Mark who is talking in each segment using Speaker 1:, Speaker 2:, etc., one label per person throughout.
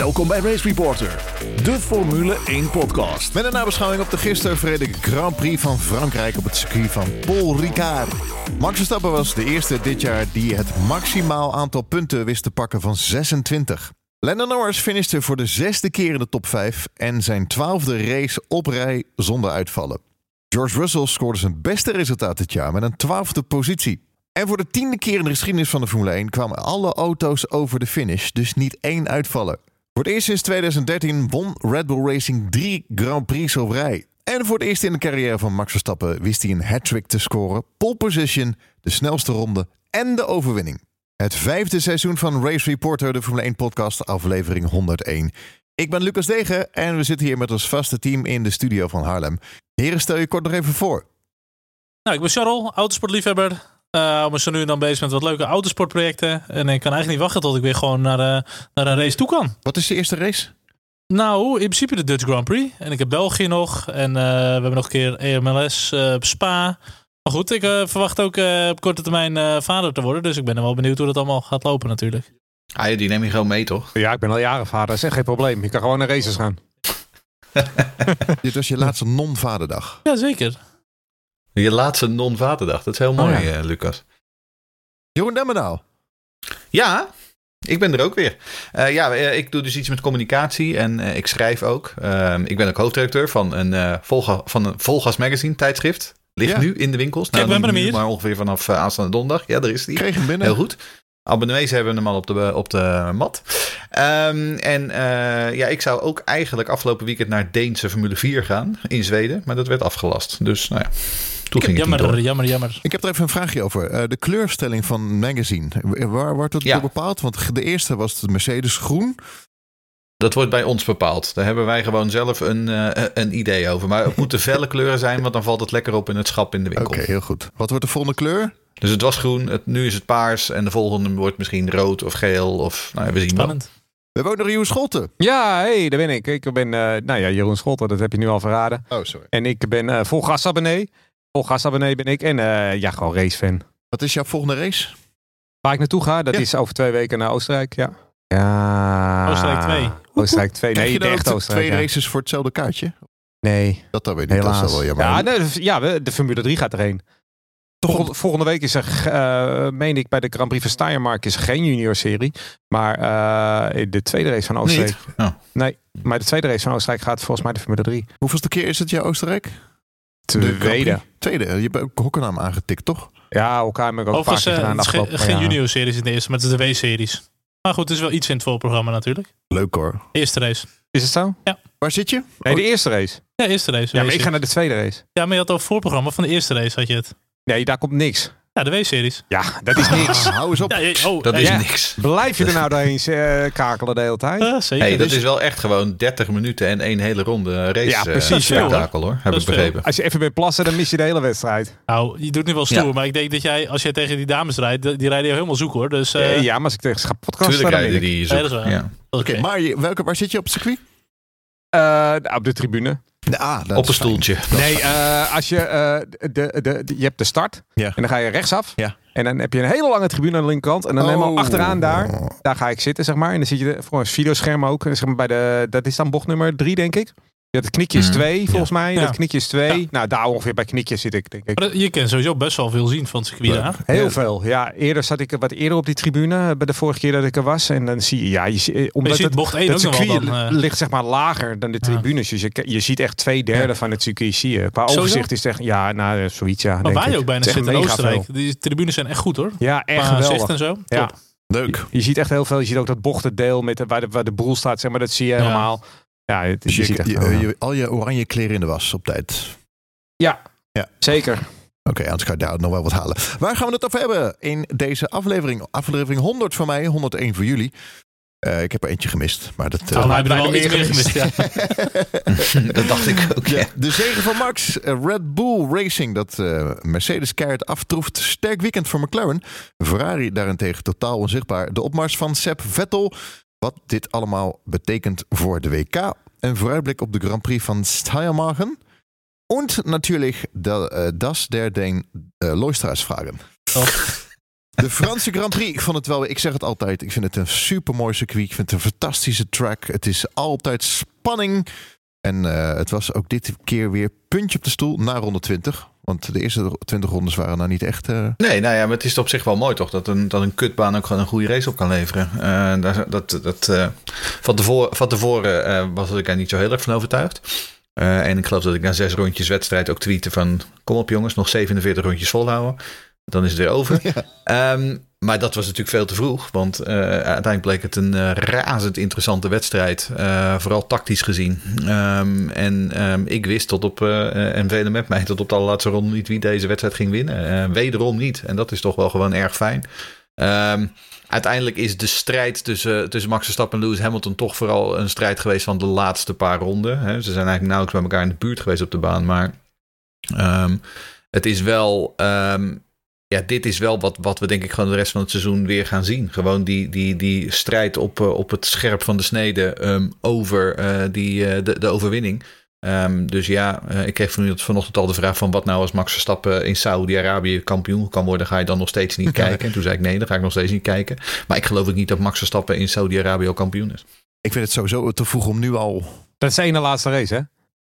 Speaker 1: Welkom bij Race Reporter, de Formule 1 podcast.
Speaker 2: Met een nabeschouwing op de gisteren verreden Grand Prix van Frankrijk op het circuit van Paul Ricard. Max Verstappen was de eerste dit jaar die het maximaal aantal punten wist te pakken van 26. Lando Norris finishte voor de zesde keer in de top 5 en zijn twaalfde race op rij zonder uitvallen. George Russell scoorde zijn beste resultaat dit jaar met een twaalfde positie. En voor de tiende keer in de geschiedenis van de Formule 1 kwamen alle auto's over de finish, dus niet één uitvallen. Voor het eerst sinds 2013 won Red Bull Racing drie Grand Prix op rij. En voor het eerst in de carrière van Max Verstappen wist hij een hat-trick te scoren, pole position, de snelste ronde en de overwinning. Het vijfde seizoen van Race Reporter, de Formule 1 podcast, aflevering 101. Ik ben Lucas Degen en we zitten hier met ons vaste team in de studio van Haarlem. Heren, stel je kort nog even voor.
Speaker 3: Nou, ik ben Charles, autosportliefhebber. Uh, ik ben zo nu en dan bezig met wat leuke autosportprojecten. En ik kan eigenlijk niet wachten tot ik weer gewoon naar, uh, naar een race toe kan.
Speaker 2: Wat is de eerste race?
Speaker 3: Nou, in principe de Dutch Grand Prix. En ik heb België nog. En uh, we hebben nog een keer EMLS Spa. Maar goed, ik verwacht ook op korte termijn vader te worden. Dus ik ben er wel benieuwd hoe dat allemaal gaat lopen natuurlijk.
Speaker 4: Ah, ja, die neem je gewoon mee, toch?
Speaker 5: Ja, ik ben al jaren vader. Dat is echt geen probleem. Je kan gewoon naar races gaan.
Speaker 2: Dit was je laatste non-vaderdag.
Speaker 3: Jazeker.
Speaker 4: Je laatste non-vaderdag. Dat is heel mooi, oh, ja. uh, Lucas.
Speaker 2: Jeroen Demmenaal.
Speaker 4: Ja, ik ben er ook weer. Uh, ja, ik doe dus iets met communicatie en uh, ik schrijf ook. Uh, ik ben ook hoofdredacteur van een, Volga, van een Volgas Magazine tijdschrift. Ligt ja. nu in de winkels.
Speaker 3: Nou, Kijk, we hebben hem hier.
Speaker 4: Maar ongeveer vanaf aanstaande donderdag. Ja, daar is die.
Speaker 2: Kreeg hem binnen.
Speaker 4: Heel goed. Abonnees hebben hem al op de, op de mat. Um, en uh, ja, ik zou ook eigenlijk afgelopen weekend naar Deense Formule 4 gaan in Zweden. Maar dat werd afgelast. Dus nou ja, toen ging
Speaker 3: jammer,
Speaker 4: het
Speaker 3: jammer, jammer.
Speaker 2: Ik heb er even een vraagje over. Uh, de kleurstelling van magazine. Waar wordt dat ja. bepaald? Want de eerste was de Mercedes groen.
Speaker 4: Dat wordt bij ons bepaald. Daar hebben wij gewoon zelf een, uh, een idee over. Maar het moeten felle kleuren zijn, want dan valt het lekker op in het schap in de winkel.
Speaker 2: Oké, okay, heel goed. Wat wordt de volgende kleur?
Speaker 4: Dus het was groen, het, nu is het paars en de volgende wordt misschien rood of geel. Of, nou ja, we zien
Speaker 3: Spannend.
Speaker 2: Wel. We hebben ook nog Jeroen Scholten.
Speaker 5: Ja, hey, daar ben ik. Ik ben, uh, nou ja, Jeroen Scholten, dat heb je nu al verraden.
Speaker 2: Oh, sorry.
Speaker 5: En ik ben uh, vol gasabonnee. Vol gasabonnee ben ik en uh, ja, gewoon racefan.
Speaker 2: Wat is jouw volgende race?
Speaker 5: Waar ik naartoe ga, dat ja. is over twee weken naar Oostenrijk, ja. Ja.
Speaker 3: Oostenrijk 2.
Speaker 5: Oostenrijk 2.
Speaker 2: Nee,
Speaker 5: de echte
Speaker 2: Oostenrijk. Twee races voor hetzelfde kaartje?
Speaker 5: Nee.
Speaker 2: Dat dan weet ik niet.
Speaker 5: Helaas.
Speaker 2: Dat is wel jammer.
Speaker 5: Ja, nee, ja, de Formule 3 gaat erheen. Volgende, volgende week is er, uh, meen ik, bij de Grand Prix van Steiermark is er geen junior serie. Maar uh, de tweede race van Oostenrijk.
Speaker 4: Oh.
Speaker 5: Nee, maar de tweede race van Oostenrijk gaat volgens mij de Formule 3.
Speaker 2: Hoeveelste keer is het jouw Oostenrijk?
Speaker 5: Tweede.
Speaker 2: Tweede. Je hebt ook Hockenheim aangetikt, toch?
Speaker 5: Ja, elkaar heb ik ook
Speaker 3: Overigens,
Speaker 5: vaak gedaan.
Speaker 3: Het is geen, geen junior series in de eerste, maar het is de W-series. Maar goed, het is wel iets in het voorprogramma natuurlijk.
Speaker 2: Leuk hoor.
Speaker 3: Eerste race.
Speaker 5: Is het zo?
Speaker 3: Ja.
Speaker 2: Waar zit je?
Speaker 5: Nee, de eerste race.
Speaker 3: Ja, eerste race.
Speaker 5: Ja, maar ik ga naar de tweede race.
Speaker 3: Ja, maar je had al voorprogramma van de eerste race had je het.
Speaker 5: Nee, daar komt niks.
Speaker 3: Ja, de W-series.
Speaker 5: Ja, dat is niks.
Speaker 2: Ah, hou eens op.
Speaker 3: Ja, je, oh,
Speaker 4: dat
Speaker 3: ja,
Speaker 4: is
Speaker 3: ja.
Speaker 4: niks.
Speaker 5: Blijf je er nou doorheen uh, kakelen de hele tijd?
Speaker 3: Uh, zeker.
Speaker 4: Hey, dat
Speaker 3: Dus-
Speaker 4: is wel echt gewoon 30 minuten en één hele ronde race
Speaker 5: Ja, precies,
Speaker 4: uh,
Speaker 5: ja.
Speaker 4: spektakel hoor. Heb
Speaker 3: Dat
Speaker 4: ik
Speaker 3: veel.
Speaker 4: begrepen.
Speaker 5: Als je even bent plassen, dan mis je de hele wedstrijd.
Speaker 3: Nou, je doet nu wel stoer,
Speaker 4: Ja.
Speaker 3: maar ik denk dat jij, als jij tegen die dames rijdt, die rijden jou helemaal zoek hoor. Dus uh,
Speaker 5: Eh, ja, maar als ik tegen ga podcast
Speaker 4: Tuurlijk
Speaker 5: dan ben
Speaker 4: rijden die zoek.
Speaker 2: Oké, maar je, welke, waar zit je op het circuit?
Speaker 5: Eh, op de tribune.
Speaker 2: Ah, dat
Speaker 4: Op een
Speaker 2: fijn.
Speaker 4: stoeltje.
Speaker 5: Nee, eh, als je, eh, de, de, de, je hebt de start.
Speaker 2: Ja.
Speaker 5: En dan ga je rechtsaf.
Speaker 2: Ja.
Speaker 5: En dan heb je een hele lange tribune aan de linkerkant. En dan
Speaker 2: Oh.
Speaker 5: helemaal achteraan daar. Daar ga ik zitten, zeg maar. En dan zit je voor een videoscherm ook. Zeg maar bij de, dat is dan bocht nummer drie, denk ik. Ja, het knikje is
Speaker 4: Mhm.
Speaker 5: twee, volgens mij.
Speaker 3: Ja.
Speaker 5: Dat knikje is twee.
Speaker 3: Ja.
Speaker 5: Nou, daar ongeveer bij knikje zit ik, denk ik.
Speaker 3: Je kan sowieso best wel veel zien van het circuit.
Speaker 5: Heel
Speaker 2: Ja.
Speaker 5: veel. Ja, eerder zat ik wat eerder op die tribune. eh, Bij de vorige keer dat ik er was. En dan zie je, ja, je, eh, omdat
Speaker 3: je ziet
Speaker 5: het,
Speaker 3: bocht 1
Speaker 5: dat
Speaker 3: ook nog wel
Speaker 5: circuit
Speaker 3: dan. eh,
Speaker 5: ligt zeg maar lager dan de
Speaker 3: Ja.
Speaker 5: tribunes. Dus je, je ziet echt twee derde
Speaker 3: Ja.
Speaker 5: van het circuit. Zie je. Qua
Speaker 3: Sowieso?
Speaker 5: overzicht is het echt, ja, nou, zoiets, ja.
Speaker 3: maar
Speaker 5: denk
Speaker 3: waar je
Speaker 5: ik.
Speaker 3: ook bijna zit in Oostenrijk.
Speaker 5: veel.
Speaker 3: Die tribunes zijn echt goed hoor.
Speaker 5: Ja, echt geweldig.
Speaker 3: en zo.
Speaker 5: Ja.
Speaker 3: Top.
Speaker 2: Leuk.
Speaker 5: Je ziet echt heel veel. Je ziet ook dat bochtendeel met de, waar, de, waar de boel staat, zeg maar. Dat zie je helemaal. Ja, het,
Speaker 2: Dus
Speaker 5: je,
Speaker 2: je,
Speaker 5: ziet echt
Speaker 2: je-
Speaker 5: wel-
Speaker 2: je- al je oranje kleren in de was op tijd.
Speaker 5: Ja,
Speaker 2: Ja.
Speaker 5: zeker.
Speaker 2: Oké, anders ga je daar nog wel wat halen. Waar gaan we het over hebben in deze aflevering? Aflevering 100 voor mij, 101 voor jullie. Eh, ik heb er eentje gemist, maar dat... eh,
Speaker 3: Nou, we hebben er wel iets
Speaker 5: meer
Speaker 3: gemist. Ja.
Speaker 4: dat dacht ik ook. Ja.
Speaker 2: Ja, de zegen van Max, eh, Red Bull Racing, dat eh, Mercedes keihard aftroeft. Sterk weekend voor McLaren. Ferrari daarentegen totaal onzichtbaar. De opmars van Seb Vettel. Wat dit allemaal betekent voor de WK. Een vooruitblik op de Grand Prix van Steiermarken. En natuurlijk de, eh, das der den uh, Loistra's vragen.
Speaker 3: Oh.
Speaker 2: De Franse Grand Prix, ik vond het wel, ik zeg het altijd, ik vind het een super mooi circuit. Ik vind het een fantastische track. Het is altijd spanning. En uh, het was ook dit keer weer puntje op de stoel na ronde 20. Want de eerste 20 rondes waren nou niet echt. Uh...
Speaker 4: Nee, nou ja, maar het is op zich wel mooi toch? Dat een, dat een kutbaan ook gewoon een goede race op kan leveren. Uh, dat, dat, dat, van tevoren, van tevoren was ik er niet zo heel erg van overtuigd. en ik geloof dat ik na zes rondjes wedstrijd ook tweette van... Kom op jongens, nog 47 rondjes volhouden. Dan is het weer over. Ja. Um, maar dat was natuurlijk veel te vroeg. Want uh, uiteindelijk bleek het een uh, razend interessante wedstrijd. Uh, vooral tactisch gezien. Um, en um, ik wist tot op, en velen met mij, tot op de allerlaatste ronde niet wie deze wedstrijd ging winnen. wederom niet. En dat is toch wel gewoon erg fijn. Um, uiteindelijk is de strijd tussen, tussen Max Verstappen en Lewis Hamilton toch vooral een strijd geweest van de laatste paar ronden. Hè. Ze zijn eigenlijk nauwelijks bij elkaar in de buurt geweest op de baan. Maar het is wel ja, dit is wel wat, wat we denk ik gewoon de rest van het seizoen weer gaan zien. Gewoon die, die, die strijd op, uh, op het scherp van de snede um, over uh, die, uh, de, de overwinning. Um, dus ja, ik kreeg vanochtend al de vraag van wat nou als Max Verstappen in Saudi-Arabië kampioen kan worden, ga je dan nog steeds niet kijken? En toen zei ik nee, dan ga ik nog steeds niet kijken. Maar ik geloof ook niet dat Max Verstappen in Saudi-Arabië al kampioen is.
Speaker 2: Ik vind het sowieso te vroeg om nu al...
Speaker 5: Dat is de ene laatste race, hè?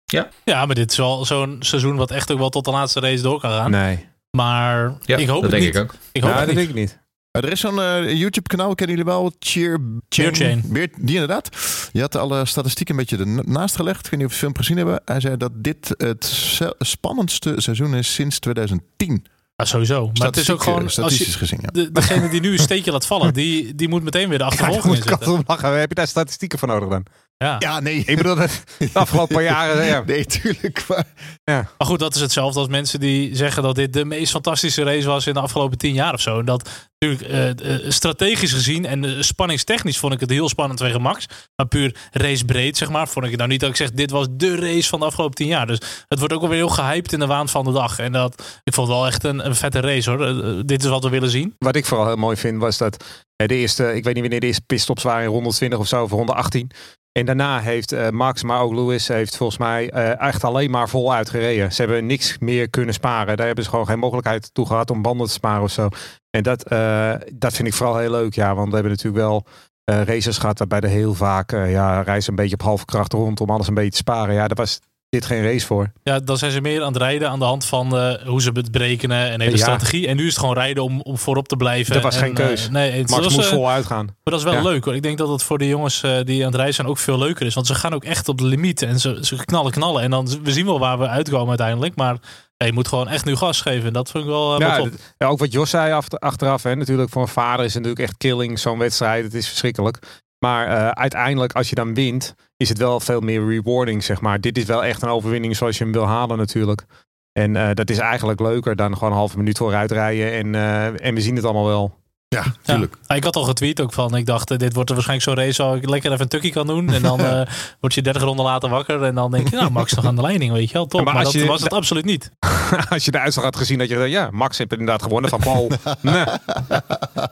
Speaker 3: Ja. ja, maar dit is wel zo'n seizoen wat echt ook wel tot de laatste race door kan gaan.
Speaker 5: Nee.
Speaker 3: Maar
Speaker 4: ja,
Speaker 3: ik hoop
Speaker 4: dat
Speaker 3: het
Speaker 4: denk
Speaker 3: niet.
Speaker 4: ik ook.
Speaker 3: Ik hoop
Speaker 5: ja, dat
Speaker 3: niet.
Speaker 5: denk ik niet.
Speaker 2: Er is zo'n uh, YouTube-kanaal, kennen jullie wel? Cheer,
Speaker 3: Cheerchain.
Speaker 2: Beer- Die inderdaad. Je had alle statistieken een beetje ernaast gelegd. Ik weet niet of je het film gezien hebben. Hij zei dat dit het spannendste seizoen is sinds 2010.
Speaker 3: Ja, sowieso. Maar het is ook gewoon...
Speaker 2: eh,
Speaker 3: Als
Speaker 2: Statistisch
Speaker 3: je,
Speaker 2: gezien, ja.
Speaker 3: de, degene die nu een steekje laat vallen, die, die moet meteen weer de
Speaker 5: Ja,
Speaker 3: achtervolging
Speaker 5: altijd
Speaker 3: inzetten.
Speaker 5: Heb je daar statistieken voor nodig dan?
Speaker 3: Ja.
Speaker 2: Ja, nee.
Speaker 5: Ik bedoel, dat de afgelopen paar jaren... Ja.
Speaker 2: Nee, tuurlijk. Maar
Speaker 3: Maar goed, dat is hetzelfde als mensen die zeggen dat dit de meest fantastische race was in de afgelopen tien jaar of zo. En dat natuurlijk eh, eh, strategisch gezien en eh, spanningstechnisch vond ik het heel spannend tegen Max. Maar puur racebreed, zeg maar, vond ik het nou niet dat ik zeg dit was de race van de afgelopen tien jaar. Dus het wordt ook wel weer heel gehyped in de waan van de dag. En dat, ik vond het wel echt een, een vette race hoor. Dit is wat we willen zien.
Speaker 5: Wat ik vooral heel mooi vind was dat de eerste, ik weet niet wanneer de eerste pitstops waren in ronde 20 of zo, of ronde 18. En daarna heeft eh, Max, maar ook Lewis, heeft volgens mij eh, echt alleen maar voluit gereden. Ze hebben niks meer kunnen sparen. Daar hebben ze gewoon geen mogelijkheid toe gehad om banden te sparen of zo. En dat, eh, dat vind ik vooral heel leuk, ja. Want we hebben natuurlijk wel races gehad waarbij er heel vaak ja, reizen een beetje op halve kracht rond om alles een beetje te sparen. Ja, daar was dit geen race voor.
Speaker 3: Ja, dan zijn ze meer aan het rijden aan de hand van eh, hoe ze het berekenen en hele
Speaker 5: Ja.
Speaker 3: strategie. En nu is het gewoon rijden om, om voorop te blijven.
Speaker 5: Er was
Speaker 3: En,
Speaker 5: geen keus.
Speaker 3: eh, nee, het
Speaker 5: Max
Speaker 3: was,
Speaker 5: moest
Speaker 3: eh,
Speaker 5: vol uitgaan.
Speaker 3: Maar dat is wel
Speaker 5: Ja.
Speaker 3: leuk hoor. Ik denk dat het voor de jongens die aan het rijden zijn ook veel leuker is. Want ze gaan ook echt op de limiet. En ze, ze knallen knallen. En dan we zien wel waar we uitkomen uiteindelijk. Maar ja, je moet gewoon echt nu gas geven. En dat vind ik wel, wel
Speaker 5: Ja, ook wat Jos zei af- achteraf. Hè, natuurlijk voor een vader is het natuurlijk echt killing zo'n wedstrijd. Het is verschrikkelijk. Maar eh, uiteindelijk als je dan wint, is het wel veel meer rewarding, zeg maar. Dit is wel echt een overwinning zoals je hem wil halen natuurlijk. En eh, dat is eigenlijk leuker dan gewoon een halve minuut vooruit rijden. En, eh, en we zien het allemaal wel.
Speaker 2: ja,
Speaker 3: Ja.
Speaker 2: tuurlijk.
Speaker 3: Ja, ik had al getweet ook van. Ik dacht, dit wordt er waarschijnlijk zo'n race waar ik lekker even een tukkie kan doen. En dan eh, word je 30 ronden later wakker. En dan denk je, nou Max nog aan de leiding, weet je wel. Top.
Speaker 5: Ja, maar
Speaker 3: maar
Speaker 5: als
Speaker 3: dat
Speaker 5: je-
Speaker 3: was het absoluut niet.
Speaker 5: als je de uitslag had gezien, dat je ja, Max heeft inderdaad gewonnen van Paul. nee.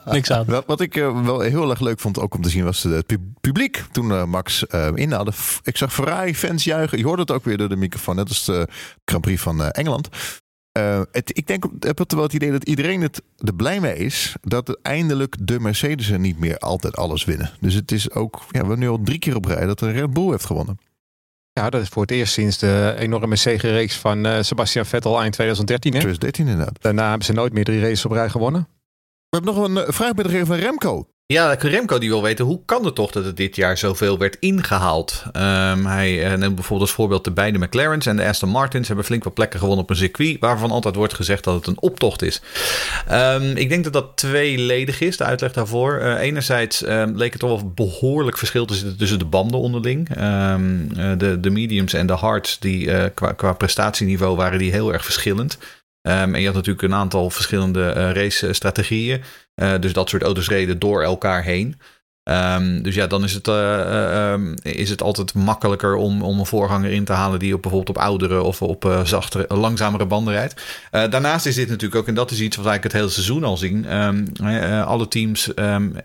Speaker 3: Niks aan.
Speaker 2: Wat, wat ik eh, wel heel erg leuk vond ook om te zien was eh, het pu- publiek. Toen eh, Max eh inhaalde. Ik zag Ferrari-fans juichen. Je hoorde het ook weer door de microfoon. Net als de Grand Prix van eh, Engeland. Eh, het, ik denk, ik heb het wel het idee dat iedereen het er blij mee is. Dat eindelijk de Mercedes er niet meer altijd alles winnen. Dus het is ook, ja, we hebben nu al drie keer op rij dat een Red Bull heeft gewonnen.
Speaker 5: Ja, dat is voor het eerst sinds de enorme zegenreeks van eh, Sebastian Vettel eind 2013. Hè?
Speaker 2: 2013 inderdaad.
Speaker 5: Daarna hebben ze nooit meer drie races op rij gewonnen.
Speaker 2: We hebben nog een eh, vraag binnengekregen van Remco.
Speaker 4: Ja, Remco die wil weten, hoe kan het toch dat het dit jaar zoveel werd ingehaald? Ehm, hij eh, neemt bijvoorbeeld als voorbeeld de beide McLaren's en de Aston Martins hebben flink wat plekken gewonnen op een circuit, waarvan altijd wordt gezegd dat het een optocht is. Ehm, ik denk dat dat tweeledig is, de uitleg daarvoor. Eh, enerzijds ehm, leek het toch wel behoorlijk verschil te zitten tussen de banden onderling. Eh, de, de mediums en de hards, die qua, prestatieniveau waren die heel erg verschillend. En je had natuurlijk een aantal verschillende eh, race-strategieën. Eh, dus dat soort auto's reden door elkaar heen. Ehm, dus ja, dan is het, eh, eh, ehm, is het altijd makkelijker om, om een voorganger in te halen die op, bijvoorbeeld op oudere of op zachtere, langzamere banden rijdt. Daarnaast is dit natuurlijk ook, en dat is iets wat eigenlijk het hele seizoen al zien. ehm, eh, alle teams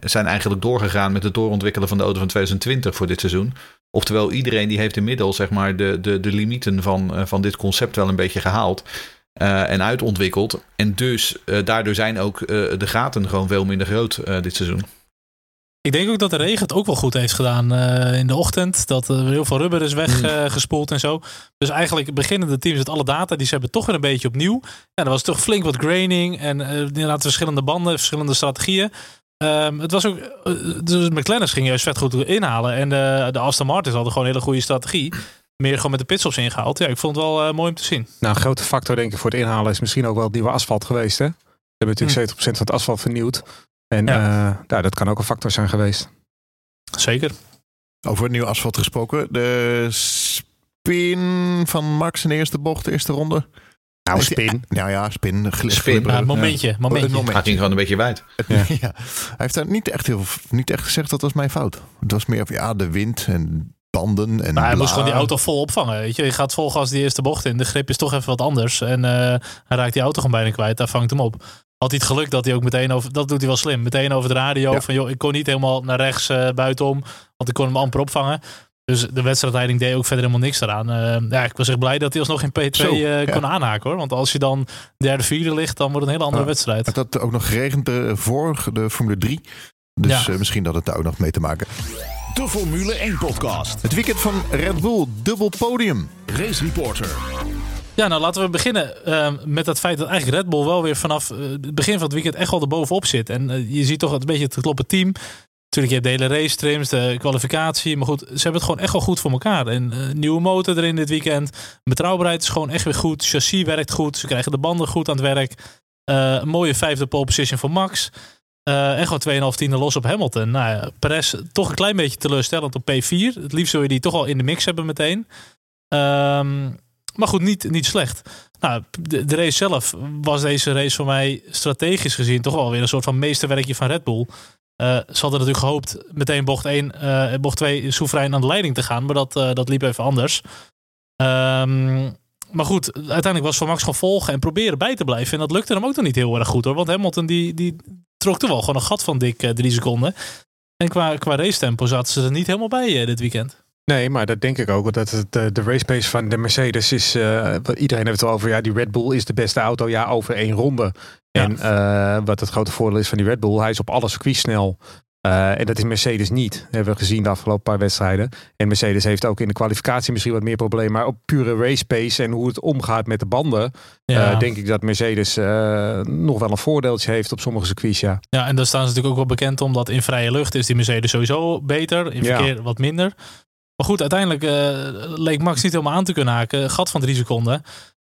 Speaker 4: zijn eigenlijk doorgegaan met het doorontwikkelen van de auto van 2020 voor dit seizoen. Oftewel, iedereen die heeft inmiddels zeg maar, de, de, de limieten van, van dit concept wel een beetje gehaald. Eh, en uitontwikkeld. En dus eh, daardoor zijn ook eh, de gaten gewoon veel minder groot dit seizoen.
Speaker 3: Ik denk ook dat de regen het ook wel goed heeft gedaan in de ochtend. Dat er heel veel rubber is weggespoeld en zo. Dus eigenlijk beginnen de teams met alle data. Die ze hebben toch weer een beetje opnieuw. Ja, er was toch flink wat graining. En inderdaad verschillende banden, verschillende strategieën. Ehm, het was ook, dus McLaren ging juist vet goed inhalen. En de, de Aston Martin hadden gewoon een hele goede strategie. Meer gewoon met de pitstops ingehaald. Ja, ik vond het wel eh, mooi om te zien.
Speaker 5: Nou, een grote factor denk ik voor het inhalen is misschien ook wel het nieuwe asfalt geweest. Hè? Ze hebben natuurlijk 70% van het asfalt vernieuwd. En
Speaker 3: Ja.
Speaker 5: ja. nou, dat kan ook een factor zijn geweest.
Speaker 3: Zeker.
Speaker 2: Over het nieuwe asfalt gesproken. De spin van Max in de eerste bocht, de eerste ronde.
Speaker 5: Nou,
Speaker 2: die-
Speaker 5: spin.
Speaker 2: Nou ja, spin.
Speaker 4: Spin.
Speaker 3: Ja, momentje,
Speaker 2: Het
Speaker 3: momentje.
Speaker 2: moment.
Speaker 4: Gaat hij gewoon een beetje wijd.
Speaker 5: Ja.
Speaker 2: Ja. Hij heeft daar niet echt, heel, niet echt gezegd dat was mijn fout. Het was meer van ja, de wind en banden. En
Speaker 3: Maar hij moest gewoon die auto vol opvangen. Weet je. je gaat vol gas die eerste bocht in. De grip is toch even wat anders. En eh, hij raakt die auto gewoon bijna kwijt. Daar vangt hem op. Had hij het geluk dat hij ook meteen over... Dat doet hij wel slim. Meteen over de radio.
Speaker 2: Ja.
Speaker 3: Van joh, ik kon niet helemaal naar rechts eh, buitenom. Want ik kon hem amper opvangen. Dus de wedstrijdleiding deed ook verder helemaal niks eraan. Eh, ja, ik was echt blij dat hij alsnog in P2
Speaker 2: Zo,
Speaker 3: eh,
Speaker 2: ja.
Speaker 3: kon aanhaken hoor. Want als je dan derde, vierde ligt, dan wordt het een hele andere
Speaker 2: Ja.
Speaker 3: wedstrijd.
Speaker 2: Het had ook nog geregend voor de Formule 3. Dus
Speaker 3: Ja.
Speaker 2: misschien dat het daar ook nog mee te maken.
Speaker 1: De Formule 1 podcast.
Speaker 2: Het weekend van Red Bull, dubbel podium.
Speaker 1: Race Reporter.
Speaker 3: Ja, nou laten we beginnen eh, met het feit dat eigenlijk Red Bull wel weer vanaf eh, het begin van het weekend echt wel erbovenop zit. En eh, je ziet toch een beetje het gekloppen team. Natuurlijk, je hebt de hele race trims, de kwalificatie. Maar goed, ze hebben het gewoon echt wel goed voor elkaar. En eh, nieuwe motor erin dit weekend. Betrouwbaarheid is gewoon echt weer goed. Chassis werkt goed. Ze krijgen de banden goed aan het werk. Eh, een mooie vijfde pole position voor Max. Eh, en gewoon 2,5 tienden los op Hamilton. Nou ja, Perez toch een klein beetje teleurstellend op P4. Het liefst zou je die toch al in de mix hebben meteen. Ehm, maar goed, niet, niet slecht. Nou, de, race zelf was deze race voor mij strategisch gezien toch wel weer een soort van meesterwerkje van Red Bull. Eh, ze hadden natuurlijk gehoopt meteen bocht 1 eh, bocht 2 soeverein aan de leiding te gaan. Maar dat, dat liep even anders. Ehm, maar goed, uiteindelijk was voor Max gewoon volgen en proberen bij te blijven. En dat lukte hem ook nog niet heel erg goed hoor. Want Hamilton die, die trok er wel gewoon een gat van dik eh, drie seconden. En qua, qua race tempo zaten ze er niet helemaal bij eh, dit weekend.
Speaker 5: Nee, maar dat denk ik ook. Dat het, de, de race pace van de Mercedes is. eh, iedereen heeft het over. Ja, die Red Bull is de beste auto. Ja, over één ronde.
Speaker 3: Ja.
Speaker 5: En eh, wat het grote voordeel is van die Red Bull, hij is op alle circuits snel. Eh, en dat is Mercedes niet. Dat hebben we gezien de afgelopen paar wedstrijden. En Mercedes heeft ook in de kwalificatie misschien wat meer problemen. Maar op pure race pace en hoe het omgaat met de banden.
Speaker 3: Ja.
Speaker 5: eh, denk ik dat Mercedes eh, nog wel een voordeeltje heeft op sommige circuits. Ja.
Speaker 3: Ja, en daar staan ze natuurlijk ook wel bekend omdat in vrije lucht is die Mercedes sowieso beter. In
Speaker 5: Ja.
Speaker 3: verkeer wat minder. Maar goed, uiteindelijk leek Max niet helemaal aan te kunnen haken. Gat van drie seconden.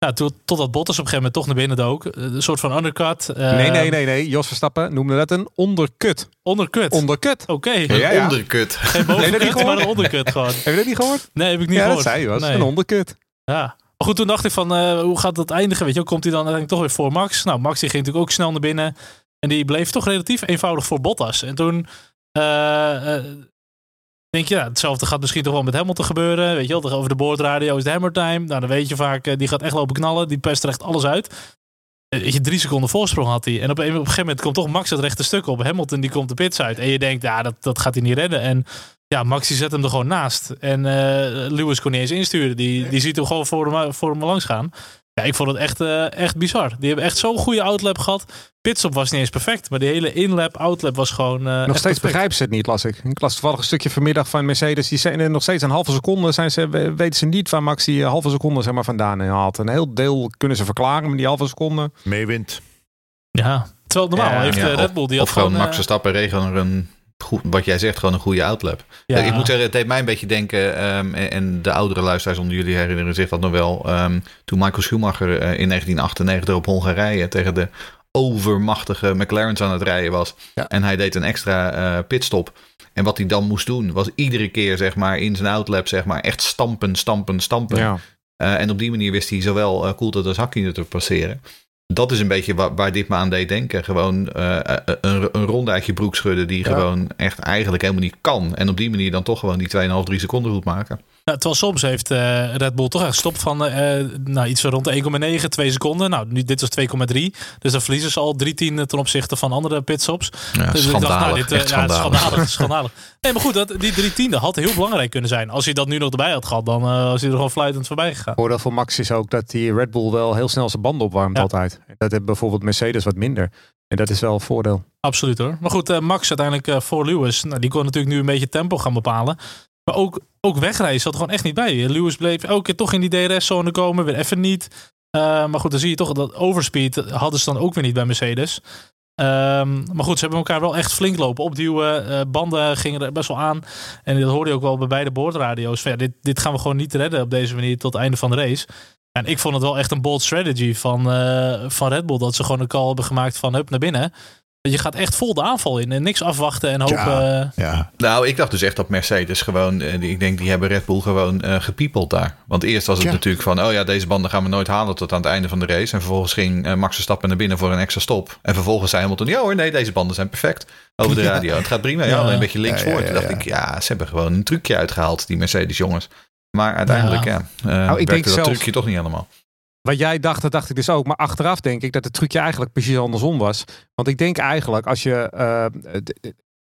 Speaker 3: Ja, tot, totdat Bottas op een gegeven moment toch naar binnen dook. Eh, Een soort van undercut. eh,
Speaker 5: nee, nee, nee, nee. Jos Verstappen noemde dat een onderkut.
Speaker 3: Undercut.
Speaker 5: Onderkut.
Speaker 3: Oké.
Speaker 4: Een
Speaker 5: Ja, ja.
Speaker 4: onderkut.
Speaker 3: Geen
Speaker 5: Nee, dat niet
Speaker 3: bovenkut, maar
Speaker 5: gehoord?
Speaker 3: een ondercut gewoon.
Speaker 5: Heb je dat niet gehoord?
Speaker 3: Nee, heb ik niet
Speaker 5: ja,
Speaker 3: gehoord.
Speaker 5: dat zei je was.
Speaker 3: Nee.
Speaker 5: Een onderkut.
Speaker 3: Ja. Maar goed, toen dacht ik van, eh, hoe gaat dat eindigen? Weet je, komt hij dan uiteindelijk toch weer voor Max? Nou, Max die ging natuurlijk ook snel naar binnen. En die bleef toch relatief eenvoudig voor Bottas. En toen denk je, hetzelfde gaat misschien toch wel met Hamilton gebeuren. Weet je wel, over de boordradio is de hammer time. Nou, dan weet je vaak, eh, die gaat echt lopen knallen. Die pest er echt alles uit. Eh, Weet je, drie seconden voorsprong had hij. En op een, op gegeven moment komt toch Max het rechte stuk op. Hamilton die komt de pits uit. En je denkt, ja, dat, dat gaat hij niet redden. En ja, Max die zet hem er gewoon naast. En eh, Lewis kon niet eens insturen. Die, die ziet hem gewoon voor hem, voor hem langs gaan. Ja, ik vond het echt, eh, echt bizar. Die hebben echt zo'n goede outlap gehad. Pitstop was niet eens perfect. Maar die hele inlap, outlap was gewoon eh,
Speaker 5: Nog steeds
Speaker 3: perfect.
Speaker 5: begrijpen ze het niet, las ik. Ik las toevallig een stukje vanmiddag van Mercedes. Die zijn er nog steeds een halve seconde. Zijn ze, we- weten ze niet waar Max die eh, halve seconde zeg maar, vandaan haalt. Een heel deel kunnen ze verklaren, maar die halve seconde.
Speaker 2: Meewint.
Speaker 3: Ja, terwijl normaal
Speaker 5: Ja,
Speaker 3: heeft
Speaker 4: Ja,
Speaker 3: Red Bull... Die
Speaker 4: of
Speaker 3: had
Speaker 4: gewoon
Speaker 3: gewoon
Speaker 4: Max Verstappen regelen er een goed, wat jij zegt, gewoon een goede outlap.
Speaker 3: ja,
Speaker 4: Ik moet zeggen, het deed mij een beetje denken, ehm, en, de oudere luisteraars onder jullie herinneren zich dat nog wel, ehm, toen Michael Schumacher eh, in 1998 op Hongarije tegen de overmachtige McLaren's aan het rijden was.
Speaker 2: Ja.
Speaker 4: En hij deed een extra eh, pitstop. En wat hij dan moest doen, was iedere keer zeg maar, in zijn outlap zeg maar, echt stampen, stampen, stampen.
Speaker 5: Ja.
Speaker 4: Eh, en op die manier wist hij zowel uh, Coulthard als Hakkinen te passeren. Dat is een beetje waar, waar dit me aan deed denken. Gewoon eh, een, een ronde uit je broek schudden die
Speaker 2: Ja.
Speaker 4: gewoon echt eigenlijk helemaal niet kan. En op die manier dan toch gewoon die 2,5, 3 seconden goed maken.
Speaker 3: Nou, terwijl soms heeft eh, Red Bull toch echt gestopt van eh, nou, iets rond de 1,9, 2 seconden. Nou, nu, dit was 2,3. Dus dan verliezen ze al drie tienden ten opzichte van andere pitstops.
Speaker 4: Ja,
Speaker 3: Dus ik dacht,
Speaker 4: schandalig.
Speaker 3: nou, dit, eh,
Speaker 4: Echt
Speaker 3: ja, het is
Speaker 4: schandalig.
Speaker 3: schandalig. schandalig. Nee, maar goed, dat, die drie tienden had heel belangrijk kunnen zijn. Als hij dat nu nog erbij had gehad, dan eh, was hij er gewoon fluitend voorbij gegaan.
Speaker 5: Voordeel voor Max is ook dat die Red Bull wel heel snel zijn banden opwarmt
Speaker 3: Ja.
Speaker 5: altijd. Dat heeft bijvoorbeeld Mercedes wat minder. En dat is wel een voordeel.
Speaker 3: Absoluut hoor. Maar goed, eh, Max uiteindelijk eh, voor Lewis. Nou, die kon natuurlijk nu een beetje tempo gaan bepalen. Maar ook, ook wegrijden zat er gewoon echt niet bij. Lewis bleef elke keer toch in die DRS-zone komen. Weer even niet. Eh, maar goed, dan zie je toch dat overspeed hadden ze dan ook weer niet bij Mercedes. Ehm, maar goed, ze hebben elkaar wel echt flink lopen opduwen. Eh, banden gingen er best wel aan. En dat hoorde je ook wel bij beide boordradio's. Ja, dit, dit gaan we gewoon niet redden op deze manier tot het einde van de race. En ik vond het wel echt een bold strategy van, eh, van Red Bull. Dat ze gewoon een call hebben gemaakt van hup naar binnen. Je gaat echt vol de aanval in en niks afwachten en hopen.
Speaker 2: Ja.
Speaker 3: eh,
Speaker 2: Ja,
Speaker 4: Nou, ik dacht dus echt dat Mercedes gewoon, eh, ik denk die hebben Red Bull gewoon eh gepiepeld daar. Want eerst was het
Speaker 2: Ja.
Speaker 4: natuurlijk van, oh ja, deze banden gaan we nooit halen tot aan het einde van de race. En vervolgens ging eh, Max Verstappen naar binnen voor een extra stop. En vervolgens zei Hamilton, ja hoor, nee, deze banden zijn perfect. Over de
Speaker 2: Ja.
Speaker 4: radio. Het gaat prima, ja, alleen een beetje links
Speaker 2: Ja, ja,
Speaker 4: voor.
Speaker 2: ja,
Speaker 4: Toen dacht ik, ja, ze hebben gewoon een trucje uitgehaald, die Mercedes jongens. Maar uiteindelijk, ja,
Speaker 3: Ja.
Speaker 5: Nou, ik
Speaker 4: werkte
Speaker 5: denk
Speaker 4: dat
Speaker 5: zelf-
Speaker 4: trucje toch niet helemaal.
Speaker 5: Wat jij dacht, dat dacht ik dus ook. Maar achteraf denk ik dat het trucje eigenlijk precies andersom was. Want ik denk eigenlijk, als je... eh,